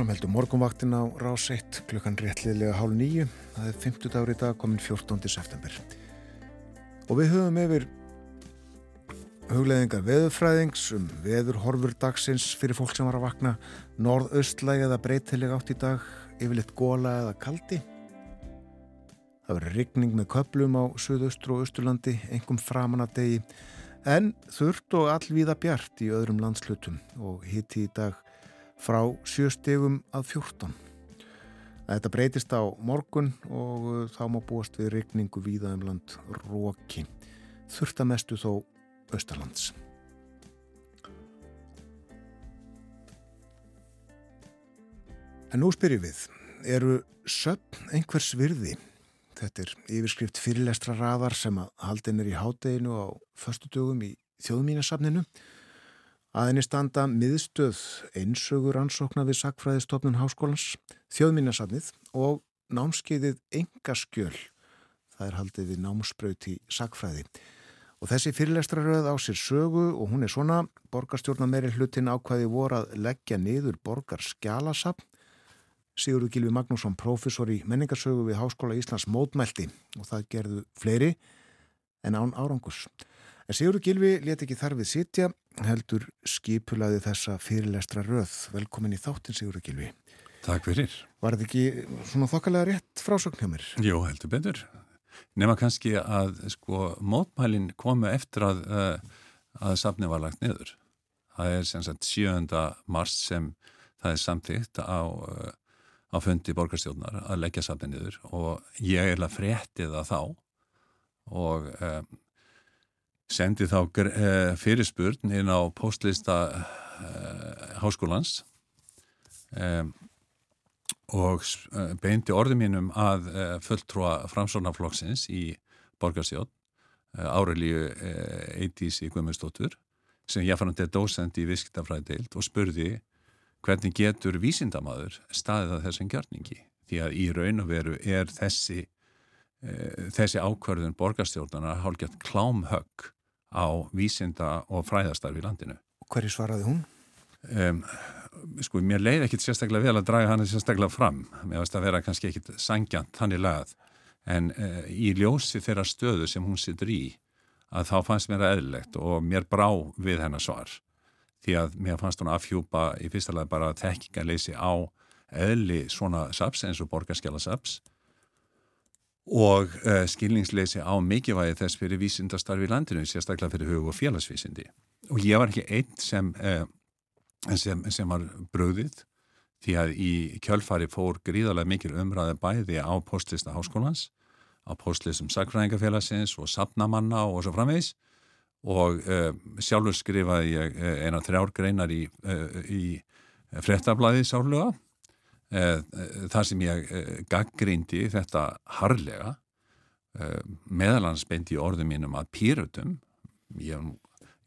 Áframheldu morgunvaktin á rás 1 klukkan réttliðlega hálf nýju. Það er 50 dagur í dag komin 14. september. Og við höfum yfir hugleðingar veðurfræðings um veðurhorfur dagsins fyrir fólk sem var að vakna norðaustlæg eða breytileg átt í dag, yfirleitt góla eða kaldi. Það verður rigning með köplum á söðaustru og austurlandi, engum framan að degi, en þurft og allvíða bjart í öðrum landslutum og hitti í dag frá sjöstegum að fjórtán. Þetta breytist á morgun og uh, þá má búast við regningu víða um land róki. Þurftamestu þó Österlands. En nú spyrjum við, eru söpn einhvers virði? Þetta er yfirskrift fyrirlestra raðar sem að haldin er í hádeginu á förstu dögum í þjóðmínasafninu Aðinni standa miðstöð einsögur ansóknar við Sakfræðistofnun Háskólans, þjóðminnarsafnið og námskeiðið Engaskjöl. Það er haldið við námsbraut í Sakfræði. Og þessi fyrirlestraröð á sér sögu og hún er svona, borgarstjórna meiri hlutin ákvaði voru að leggja niður borgar skjálasapn. Sigurður Gilvi Magnússon, professor í menningarsögu við Háskóla Íslands mótmælti og það gerðu fleiri en án árangus. En Sigurður Gilvi let ekki þar við sitja, heldur skipulaði þessa fyrirlestra röð. Velkomin í þáttin Sigurður Gilvi. Takk fyrir. Var þetta ekki svona þokkalega rétt frásögn hjá mér? Jó, heldur betur. Nefna kannski að sko mótmælinn komu eftir að, uh, að safni var lagt niður. Það er sem sagt 7. mars sem það er samtíkt á, uh, á fundi borgarstjórnar að leggja safni niður og ég er að frétti það þá og um, sendi þá uh, fyrirspurn inn á postlista háskólans um, og eh, beindi orðum mínum að eh, fulltrúa framsónaflokksins í borgarsjótt eh, Árelíu Eitís í Guðmundsdóttur sem ég fann að þetta er dósend í visskitafræðdeild og spurði hvernig getur vísindamadur staðið að þessum gjörningi? Því að í raun og veru er þessi þessi ákvarðun borgarstjórnana hálfgjart klámhögg á vísinda og fræðastarfi í landinu. Hverju svaraði hún? Um, sko, mér leiði ekkit sérstaklega vel að draga hann sérstaklega fram, mér veist að vera kannski ekkit sangjant hann í lagað en uh, í ljósi þeirra stöðu sem hún sittur í, að þá fannst mér að eðlilegt og mér brá við hennar svar, því að mér fannst hún afhjúpa í fyrsta lega bara tekkingarleysi á eðli svona saps eins og borgarskjálasaps og uh, skilningsleysi á mikilvægi þess fyrir vísindastarfi í landinu, sérstaklega fyrir hug og félagsvísindi. Og ég var ekki einn sem uh, sem, sem var bröðið því að í kjölfari fór gríðarlega mikil umræði bæði á postlista háskólans, á postlistum sagfræðingafélagsins og sapnamanna og svo framvegs og uh, sjálfur skrifaði ég eina þrjár greinar í, í frettablaði sálega þar sem ég gaggrindi þetta harlega meðalans beindi orðum mínum að pýrutum ég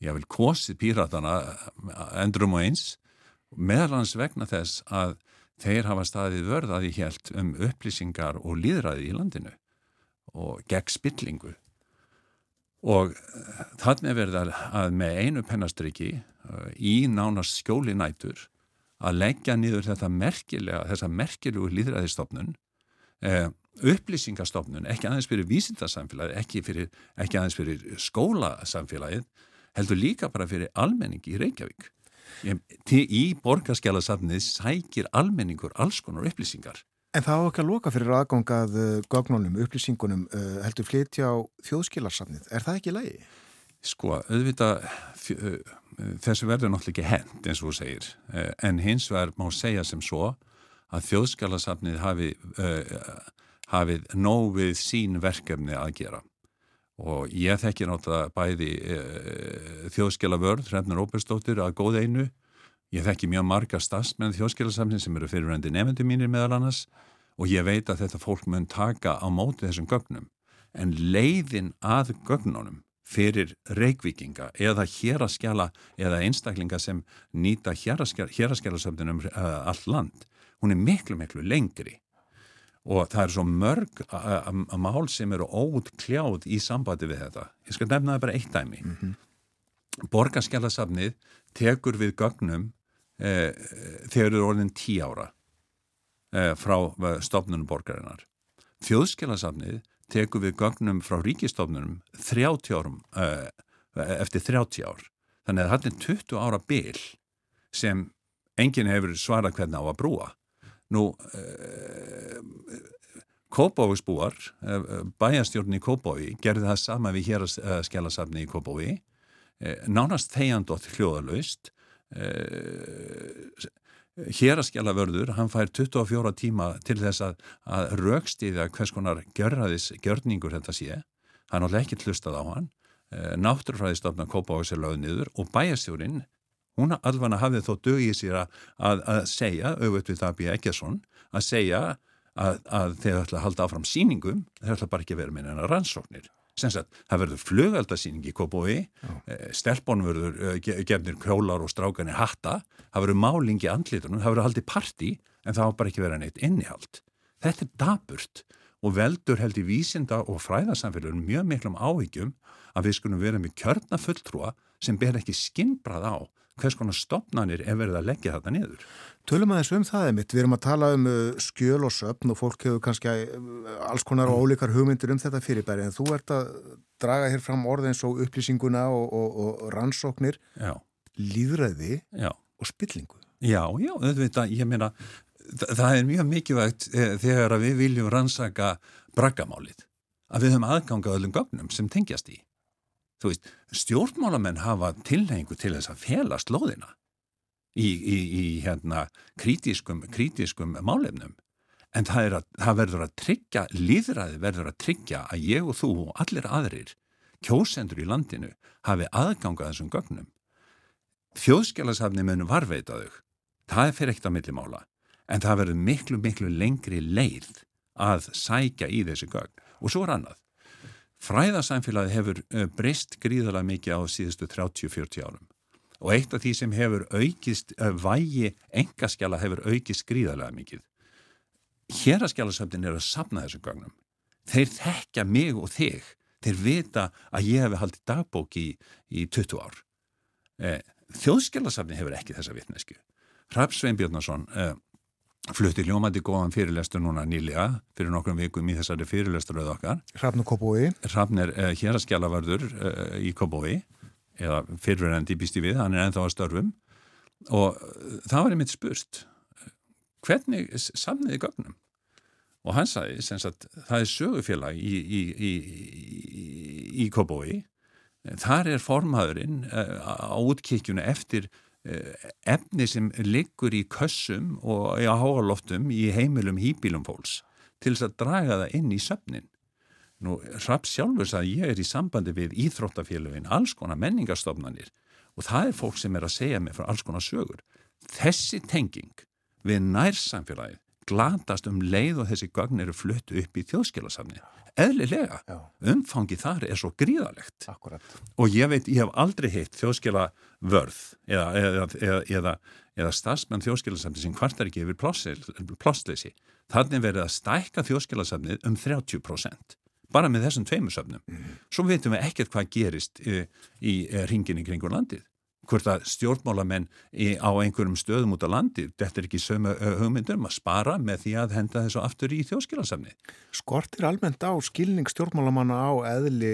ég vil kosið píratana endrum og eins. Meðalans vegna þess að þeir hafa staðið vörðaði helt um upplýsingar og líðræði í landinu og gegn spillingu. Og eh, þannig verða að með einu pennastriki eh, í nánast skjóli nætur að leggja niður þetta merkilega, þessa merkilegu líðræðistofnun eh, upplýsingastofnun, ekki aðeins fyrir vísindarsamfélagið, ekki, ekki aðeins fyrir skólasamfélagið heldur líka bara fyrir almenningi í Reykjavík. Í borgarskjálasafnið sækir almenningur alls konar upplýsingar. En það á ekki að loka fyrir aðgangað uh, gögnunum, upplýsingunum, uh, heldur flytja á þjóðskilarsafnið. Er það ekki lægi? Sko, auðvitað, þessu verður náttúrulega ekki hend eins og þú segir, en hins vegar má segja sem svo að þjóðskilarsafnið hafi, hafið nóg við sín verkefni að gera. Og ég þekki náttúrulega bæði e, þjóðskjala vörð, Hrefnur Óperstóttir að góð einu, ég þekki mjög marga stafsmenn þjóðskjalasamnin sem eru fyrirvændi nefndi mínir meðal annars. Og ég veit að þetta fólk mun taka á móti þessum gögnum, en leiðin að gögnunum fyrir reikvikinga eða héraskjala eða einstaklinga sem nýta héraskjalasöfnunum uh, e, allt land, hún er miklu miklu lengri og það er svo mörg að mál sem eru óutkljáð í sambandi við þetta. Ég skal nefna það bara eitt dæmi. Mm -hmm. Borgarskjálasafnið tekur við gögnum eh, þegar eru orðin tí ára eh, frá stofnunum borgarinnar. Þjóðskjálasafnið tekur við gögnum frá ríkistofnunum 30 árum, eh, eftir 30 ár. Þannig að þetta er 20 ára bil sem enginn hefur svarað hvernig á að brúa. Nú, eh, Kópávísbúar, eh, bæjastjórn í Kópáví, gerði það sama við hér að skella safni í Kópáví, nánast þegjandótt hljóðalöst, hér að skella vörður, hann fær 24 tíma til þess að, að raukstíða hvers konar gjörraðis gjörningur þetta sé, hann álega ekki hlustað á hann, náttúrfræðistofna Kópávís er lögð niður og bæjastjórinn hún alveg hafði þó dögið sér að, að segja, auðvitað það býja ekki svon, að segja að, að þeir ætla að halda áfram síningum, þeir ætla bara ekki að vera með enna rannsóknir. Sensat, það verður flugaldasíning í Kópói, eh, stelpon verður eh, gefnir kjólar og strákanir hatta, það verður málingi andlitunum, það verður haldið parti en það á bara ekki vera neitt innihald. Þetta er daburt og veldur held í vísinda og fræðarsamfélagum mjög miklum áhyggjum að við skulum vera með kjörna fulltrúa sem ber ekki skinnbrað á hvers konar stopnarnir er verið að leggja þetta niður. Tölum aðeins um það einmitt, við erum að tala um uh, skjöl og söpn og fólk hefur kannski uh, alls konar og ólíkar hugmyndir um þetta fyrirbæri en þú ert að draga hér fram orðins og upplýsinguna og, og, og rannsóknir, Já. líðræði Já. og spillingu. Já, já, auðvitað, ég meina, það, það er mjög mikilvægt eh, þegar við viljum rannsaka braggamálið, að við höfum aðganga öllum gögnum sem tengjast í. Þú veist, stjórnmálamenn hafa tilhengu til þess að fela slóðina í, í, í hérna kritískum, kritískum málefnum. En það, að, það verður að tryggja, líðræði verður að tryggja að ég og þú og allir aðrir, kjósendur í landinu, hafi aðganga þessum gögnum. Þjóðskjálasafni mun varveita þau. Það er fyrir ekkert á millimála. En það verður miklu, miklu lengri leið að sækja í þessi gögn. Og svo er annað. Fræðarsamfélagi hefur uh, breyst gríðarlega mikið á síðustu 30-40 árum. Og eitt af því sem hefur aukist, uh, vægi engaskjala hefur aukist gríðarlega mikið. Héraskjálasafnin er að sapna þessum gögnum. Þeir þekkja mig og þig. Þeir vita að ég hefi haldið dagbók í, í 20 ár. Eh, Þjóðskjálasafni hefur ekki þessa vitnesku. Rapp Sveinbjörnarsson flutti ljómandi góðan fyrirlestur núna nýlega fyrir nokkrum vikum í þessari fyrirlesturöðu okkar. Hrafn og Kópói. Hrafn er uh, hér að skjálavarður uh, í Kópói eða fyrirverðandi býst í við, hann er ennþá að störfum og það var einmitt spurt hvernig samniði gögnum og hann sagði sem sagt það er sögufélag í, í, í, í Kópói þar er formaðurinn á útkikjunu eftir efni sem liggur í kössum og á háaloftum í heimilum hýbílum fólks til þess að draga það inn í söfnin. Nú, Rapp sjálfur sagði ég er í sambandi við íþróttafélagin, alls konar menningarstofnanir og það er fólk sem er að segja mig frá alls konar sögur. Þessi tenging við nærsamfélagið glatast um leið og þessi gögn eru fluttu upp í þjóðskilasafni. Eðlilega, Já. umfangi þar er svo gríðalegt Akkurat. og ég veit, ég hef aldrei heitt þjóðskila vörð eða, eða, eða, eða, eða stafsmenn þjóðskilasafni sem kvartar ekki yfir plássleysi. Þannig verið að stækka þjóðskilasafnið um 30% bara með þessum tveimur söfnum. Svo veitum við ekkert hvað gerist í, í ringinni kringur landið hvort að stjórnmálamenn í, á einhverjum stöðum út á landi, þetta er ekki sömu hugmyndum að spara með því að henda þessu aftur í þjóðskilasafni. Skortir almennt á skilning stjórnmálamanna á eðli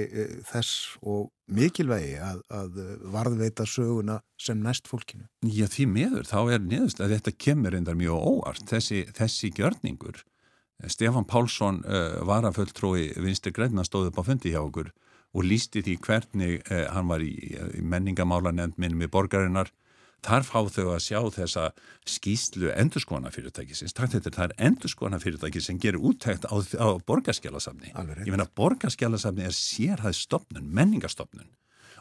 þess og mikilvægi að, að varðveita söguna sem næst fólkinu. Já, því meður, þá er niðurst að þetta kemur endar mjög óvart, þessi, þessi gjörningur. Stefan Pálsson uh, var að fulltrói Vinstri Greinna stóð upp á fundi hjá okkur og lísti því hvernig eh, hann var í, í menningamála nefnd með borgarinnar. Þar fá þau að sjá þessa skýslu endurskona fyrirtækisins. Þetta er endurskona fyrirtæki sem gerir úttækt á, á borgarskjálasafni. Ég meina borgarskjálasafni er sérhæð stopnun, menningarstopnun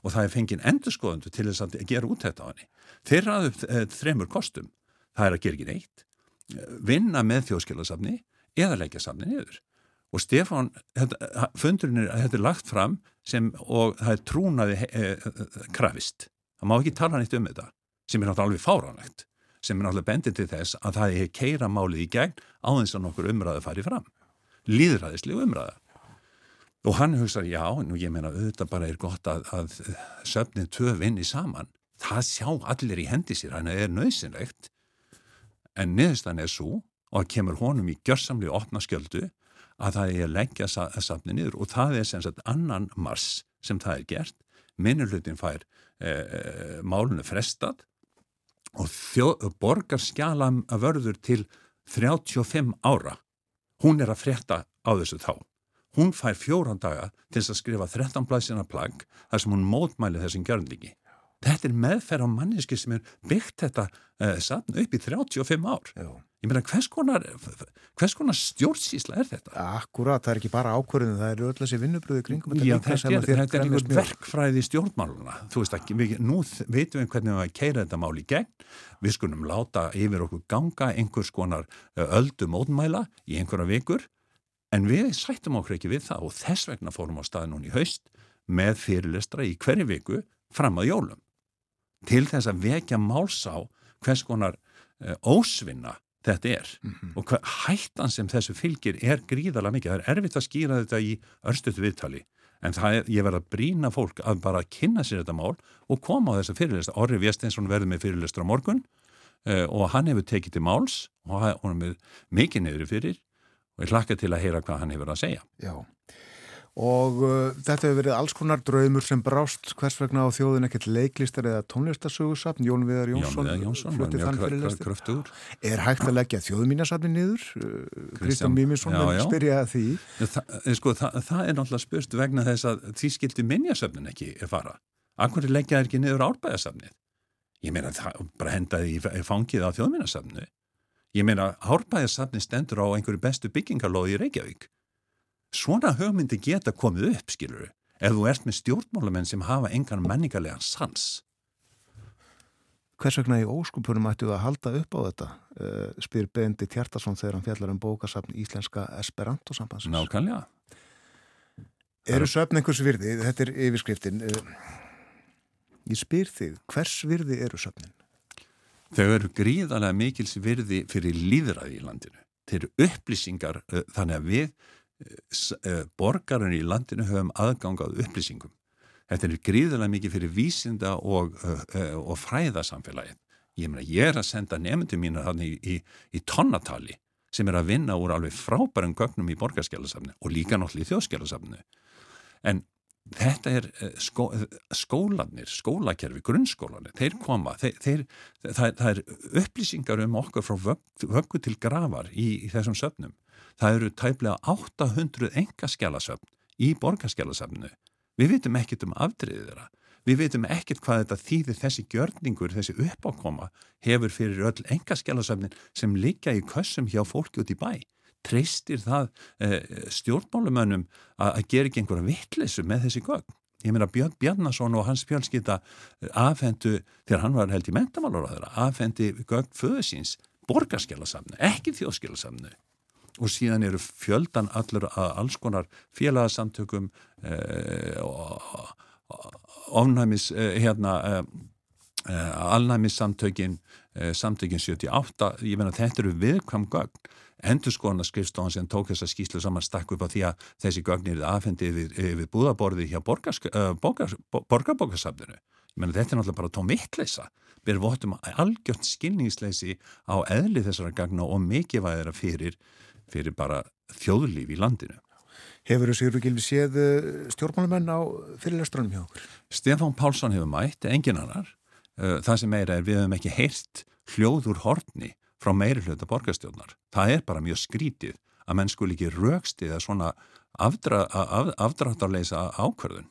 og það er fengið endurskoðundu til þess að gera úttækt á henni. Þeir raðu e, þremur kostum. Það er að gera ekki neitt, vinna með þjóðskjálasafni eða leggja safni niður og Stefán, fundurinn er að þetta er lagt fram sem og það er trúnaði e, krafist. Það má ekki tala neitt um þetta sem er náttúrulega alveg fáránlegt sem er náttúrulega bendið til þess að það er keira málið í gegn á þess að nokkur umræði fari fram. Líðræðislega umræða. Og hann hugsaði, já, nú ég meina auðvitað bara er gott að, að söfnið tvö vinni saman. Það sjá allir í hendi sér, hann er nöðsynlegt. En niðurstan er svo og það kemur honum í gjörsamlega opna skjöldu að það er að leggja safni niður og það er sem sagt annan mars sem það er gert. Minnulutin fær e, e, málunum frestad og þjó, borgar skjalam að vörður til 35 ára. Hún er að fretta á þessu þá. Hún fær fjóran daga til að skrifa 13 blæsina plagg þar sem hún mótmæli þessum gjörnlingi. Þetta er meðferð á manneski sem er byggt þetta uh, safn upp í 35 ár. Já. Ég meina, hvers konar, hvers konar stjórnsísla er þetta? Akkurat, það er ekki bara ákvörðinu, það eru öll þessi vinnubröðu kringum Já, þetta er, er einhvern verkfræði stjórnmáluna. Þú veist ekki, við, nú veitum við hvernig við að keira þetta mál í gegn. Við skulum láta yfir okkur ganga einhvers konar öldu mótmæla í einhverja vikur, en við sættum okkur ekki við það og þess vegna fórum á staði núna í haust með fyrirlestra í hverju viku fram að jólum. Til þess að vekja máls á hvers konar ósvinna þetta er. Og hvað hættan sem þessu fylgir er gríðarlega mikið, það er erfitt að skýra þetta í örstuðu viðtali. En er, ég verð að brína fólk að bara kynna sér þetta mál og koma á þessa fyrirlista Orri Vjestinsson verður með fyrirlistur á morgun uh, og hann hefur tekið til máls og hann er mikið neyður fyrir. Og ég hlakka til að heyra hvað hann hefur að segja. Já og uh, þetta hefur verið alls konar draumur sem brást. Hvers vegna á þjóðin ekkert leiklistar eða tónlistasögursafn Jón Viðar Jónsson, Jónsson fluttið þann fyrir lestir Er hægt að leggja þjóðmínasafni niður? Uh, Kristján Míminsson spyrja því. Þa, sko, það, það er náttúrulega spurt vegna þess að því skildi minnjasafnin ekki er fara Akkur leggja er ekki niður árbæðasafnið Ég meina það bara hendaði í fangið á þjóðmínasafnu Ég meina árbæðasafni stendur á einhverju bestu byggingarlóði í Reykjavík Svona hugmyndi geta komið upp, skiluru, ef þú ert með stjórnmálamenn sem hafa engan menningarlegan sans. Hvers vegna í óskupunum ættu að halda upp á þetta, uh, spyr Bendi Tjartarsson þegar hann fjallar um bókasafn Íslenska Esperanto sambansins. Nákvæmlega. Eru söfn einhvers virði, þetta er yfirskriftin, uh, ég spyr þig, hvers virði eru söfnin? Þau eru gríðarlega mikils virði fyrir líðræði í landinu. Þeir eru upplýsingar uh, þannig að við Eh, borgarinn í landinu höfum aðgangað upplýsingum. Þetta er gríðilega mikið fyrir vísinda og, uh, og fræðasamfélagið. Ég meina, ég er að senda nefndum mína í, í, í tonnatali sem er að vinna úr alveg frábærum gögnum í borgarskjálasafni og líka náttúrulega í þjóðskjálasafni. En þetta er skó, skólanir, skólakerfi, grunnskólanir, þeir koma, þeir, þeir, það, það er upplýsingar um okkur frá vöggu til gravar í, í þessum söfnum Það eru tæplega 800 engaskjálasöfn í borgarskjálasöfnu. Við vitum ekkert um afdriðið þeirra. Við vitum ekkert hvað þetta þýðir þessi gjörningur, þessi uppákoma hefur fyrir öll engaskjálasöfnin sem liggja í kössum hjá fólki út í bæ. Treystir það eh, stjórnmálumönnum að, gera ekki einhverja vittlisu með þessi gögn? Ég meina Björn Bjarnason og hans fjölskytta afhendu, þegar hann var held í mentamálur á þeirra, afhendi gögn föðusins borgarskjálasöfnu, ekki þjóðskjálasöfnu og síðan eru fjöldan allur að alls konar félagsamtökum eh, ofnæmis eh, hérna eh, eh alnæmissamtökin eh, samtökin 78 ég menna þetta eru viðkvam gögn. Endur skoðan að skrifstofan sem tók þessa skýslu saman stakk upp á því að þessi gögnir er aðfendið yfir, yfir búðaborði hjá borgarbókarsafninu ég menna þetta er náttúrulega bara tómittleisa við votum algjört skilningsleisi á eðli þessara gagna og mikið væðira fyrir fyrir bara þjóðlíf í landinu. Hefur þú Sigur Gilvi séð eh, stjórnmálumenn á fyrirlestrunum hjá okkur? Stefán Pálsson hefur mætt, engin annar. Eh, það sem meira er við hefum ekki heyrt hljóður hortni frá meiri hluta borgarstjórnar. Það er bara mjög skrítið að menn skul ekki raukstið að svona afdra, af, afdráttarleisa ákverðun.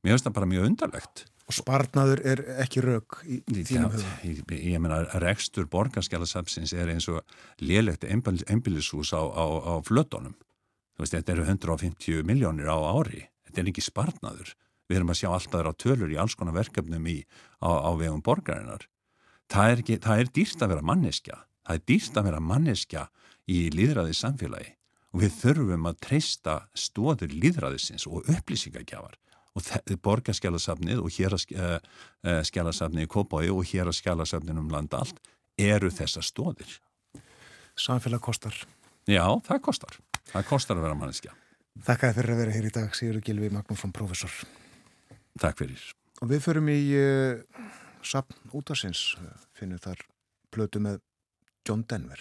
Mér finnst það bara mjög undarlegt. Og sparnaður er ekki rauk í, þínum höfum? Ég, ég meina, rekstur borgarskjálasapsins er eins og lélegt einbillishús á, á, á flötunum. Þú veist, þetta eru 150 miljónir á ári. Þetta er ekki sparnaður. Við erum að sjá alltaf þeirra tölur í alls konar verkefnum í, á, á vegum borgarinnar. Það er, ekki, það er dýrst að vera manneskja. Það er dýrst að vera manneskja í líðræði samfélagi. Og við þurfum að treysta stóður líðræðisins og upplýsingagjafar og borgarskjálasafnið og hér að skjálasafnið í Kópái og hér að skjálasafnið um landa allt eru þessa stóðir. Samfélag kostar. Já, það kostar. Það kostar að vera manneskja. Þakka fyrir að vera hér í dag, Sigur Gilvi Magnússon, professor. Takk fyrir. Og við förum í uh, sapn útarsins, finnum þar plötu með John Denver.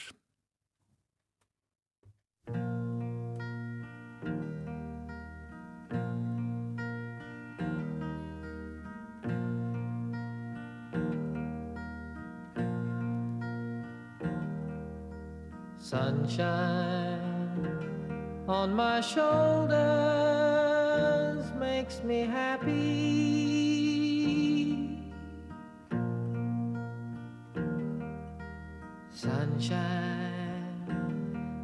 Sunshine on my shoulders makes me happy. Sunshine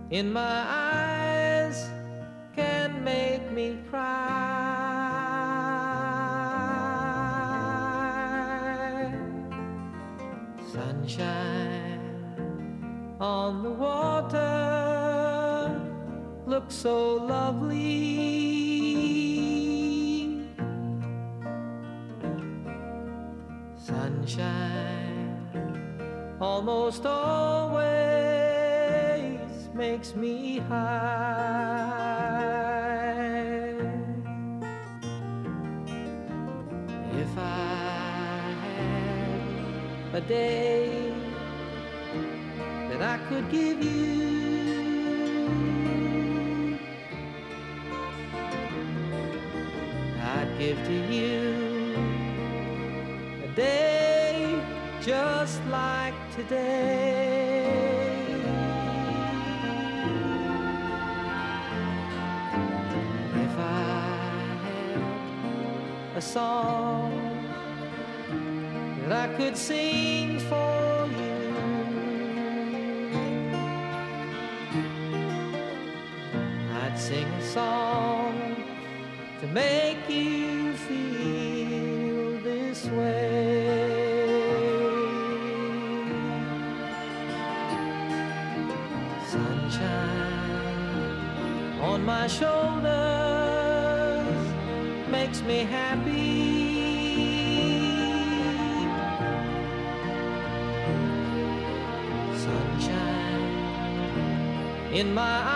in my eyes can make me cry. Sunshine on the water look so lovely. Sunshine almost always makes me high. If I had a day could give you. I'd give to you a day just like today. If I had a song that I could sing for to make you feel this way. Sunshine on my shoulders makes me happy. Sunshine in my eyes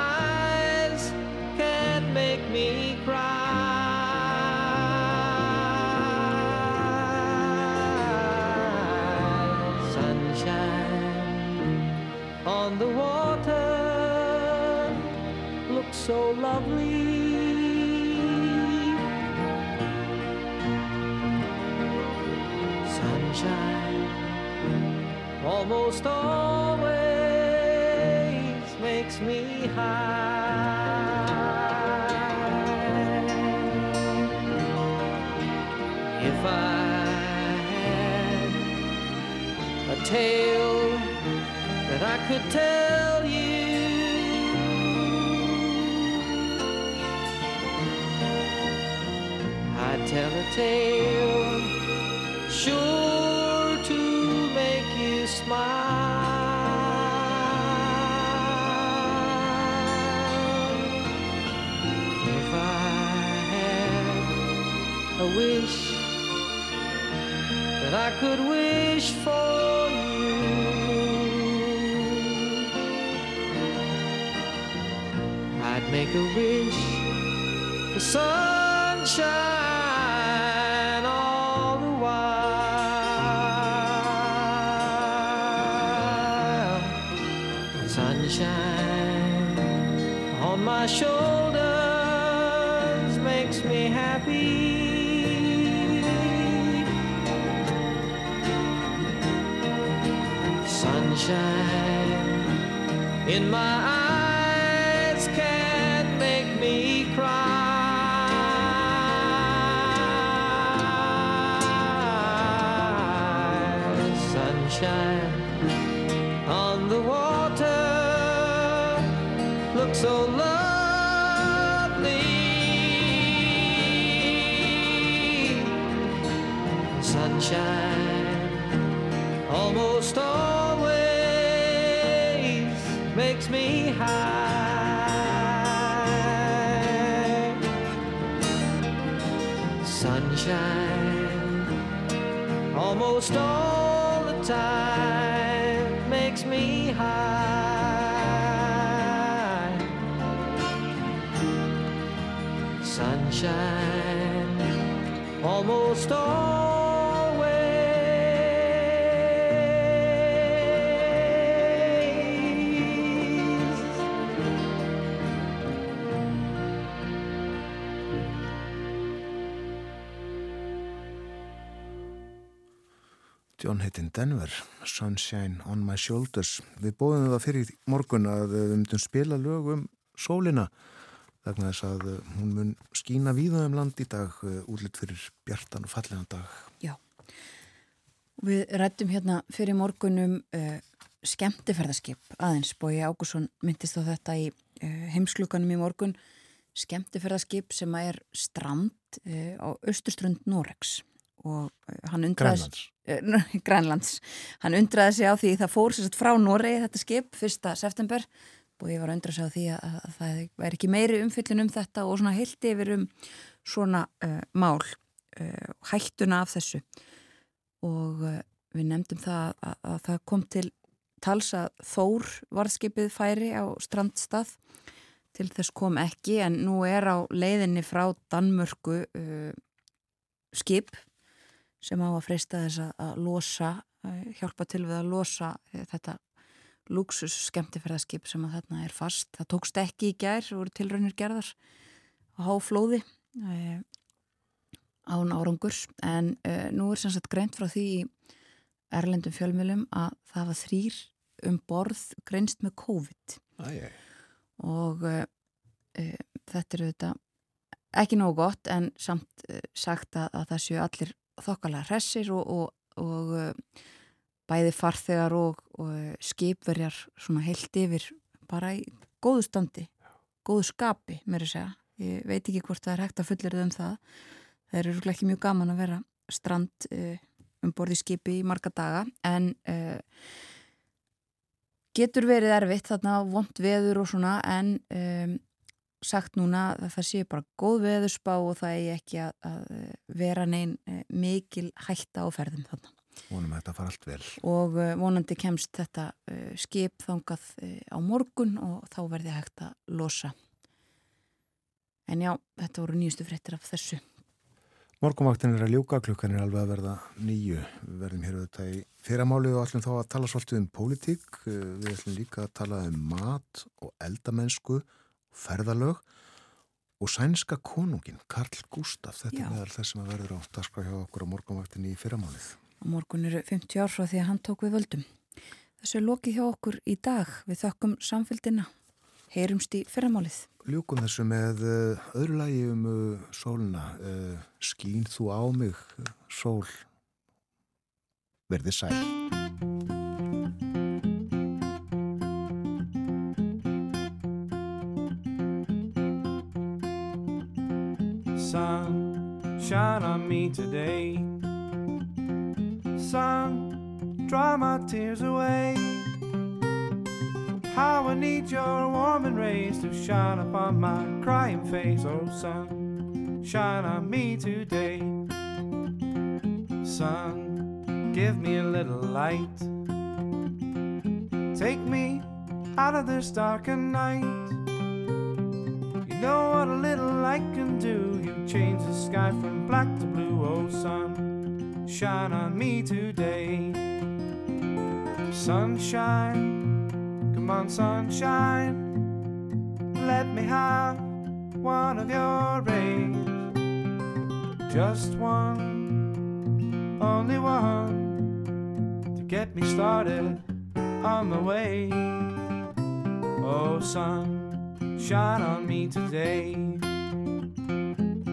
Sunshine almost always makes me high. If I had a tale that I could tell you, wish that I could wish for you, I'd make a wish for sunshine all the while. Sunshine on my shoulders makes me happy. Sunshine in my eyes can't make me cry. Sunshine on the water looks so stars. Heitin Denver, Sunshine on my shoulders. Við bóðum það fyrir morgun að við myndum spila lög um sólina vegna þess að uh, hún mun skína víða um land í dag uh, útlitt fyrir bjartan og fallegan dag. Já. Við rættum hérna fyrir morgunum uh, skemmtiferðarskip aðeins. Bói Ágússon myndist á þetta í uh, heimsklukanum í morgun. Skemmtiferðarskip sem er strand uh, á austurströnd Norex og hann undraði... Uh, Grænlands. Hann undraði sig á því það fór sér frá Noregi þetta skip 1. september og ég var að undra sig á því að, að það væri ekki meiri umfyllin um þetta og svona hildi yfir um svona uh, mál uh, hættuna af þessu og uh, við nefndum það að, að það kom til tals að Þór varðskipið færi á strandstað til þess kom ekki en nú er á leiðinni frá Danmörku skip sem á að freysta þess að, losa, hjálpa til við að losa uh, þetta luxus skemmtifærðarskip sem að þarna er fast. Það tókst ekki í gær, voru tilraunir gerðar á háflóði uh, án árangurs en uh, nú er sem sagt greint frá því í erlendum fjölmjölum að það var þrýr um borð greinst með COVID Æ, æ. og uh, þetta er auðvitað ekki nógu gott en samt sagt að, að það séu allir þokkalega hressir og, og, og uh, bæði farþegar og, og uh, skipverjar svona heilt yfir bara í góðu standi, góðu skapi mér að segja. Ég veit ekki hvort það er hægt að fullir um það. Það eru örugglega ekki mjög gaman að vera strand uh, um borði skipi í marga daga en getur verið erfitt þarna vond veður og svona en um, sagt núna að það sé bara góð veðurspá og það er ekki að, að vera neinn uh, mikil hætta á ferðum þarna Vonum að þetta fara allt vel. og uh, vonandi kemst þetta skip þangað á morgun og þá verði hægt að losa en já, þetta voru nýjustu fréttir af þessu Morgumvaktin er að ljúka, klukkan er alveg að verða nýju. Við verðum hér auðvitað í fyrramáli og ætlum þá að tala svolítið um pólitík. Eh, Við ætlum líka að tala um mat og eldamennsku, ferðalög og sænska konungin, Karl Gustaf. Þetta Já. er meðal þess sem að verður á dagskrá hjá okkur á morgumvaktin í fyrramálið. morgun eru 50 ár frá því að hann tók við völdum þessu er lokið hjá okkur í dag við þökkum samfélgina heyrumst í fyrramálið Ljúkum þessu með uh, öðru lagi um uh, sóluna. Uh, skín þú á mig, sól, verði sæl. Shine on me today. Sun, dry my tears away. How I need your warm and rays to shine upon my crying face. Oh, sun, shine on me today. Sun, give me a little light. Take me out of this darkened night. Know what a little light can do. You change the sky from black to blue. Oh, sun, shine on me today. Sunshine, come on, sunshine. Let me have one of your rays. Just one, only one, to get me started on the way. Oh, sun shine on me today.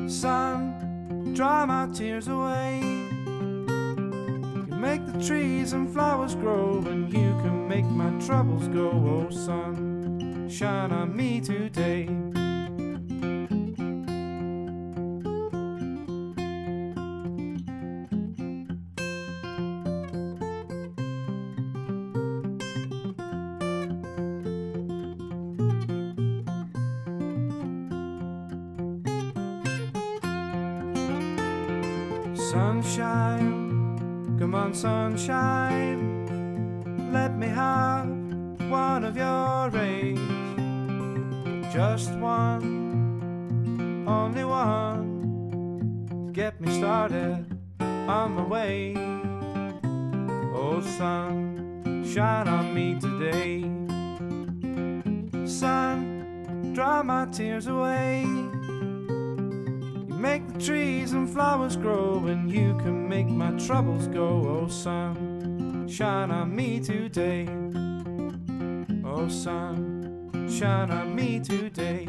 Sun, dry my tears away. You can make the trees and flowers grow, and you can make my troubles go. Oh, sun, shine on me today. Troubles go. Oh, sun, shine on me today. Oh, sun, shine on me today.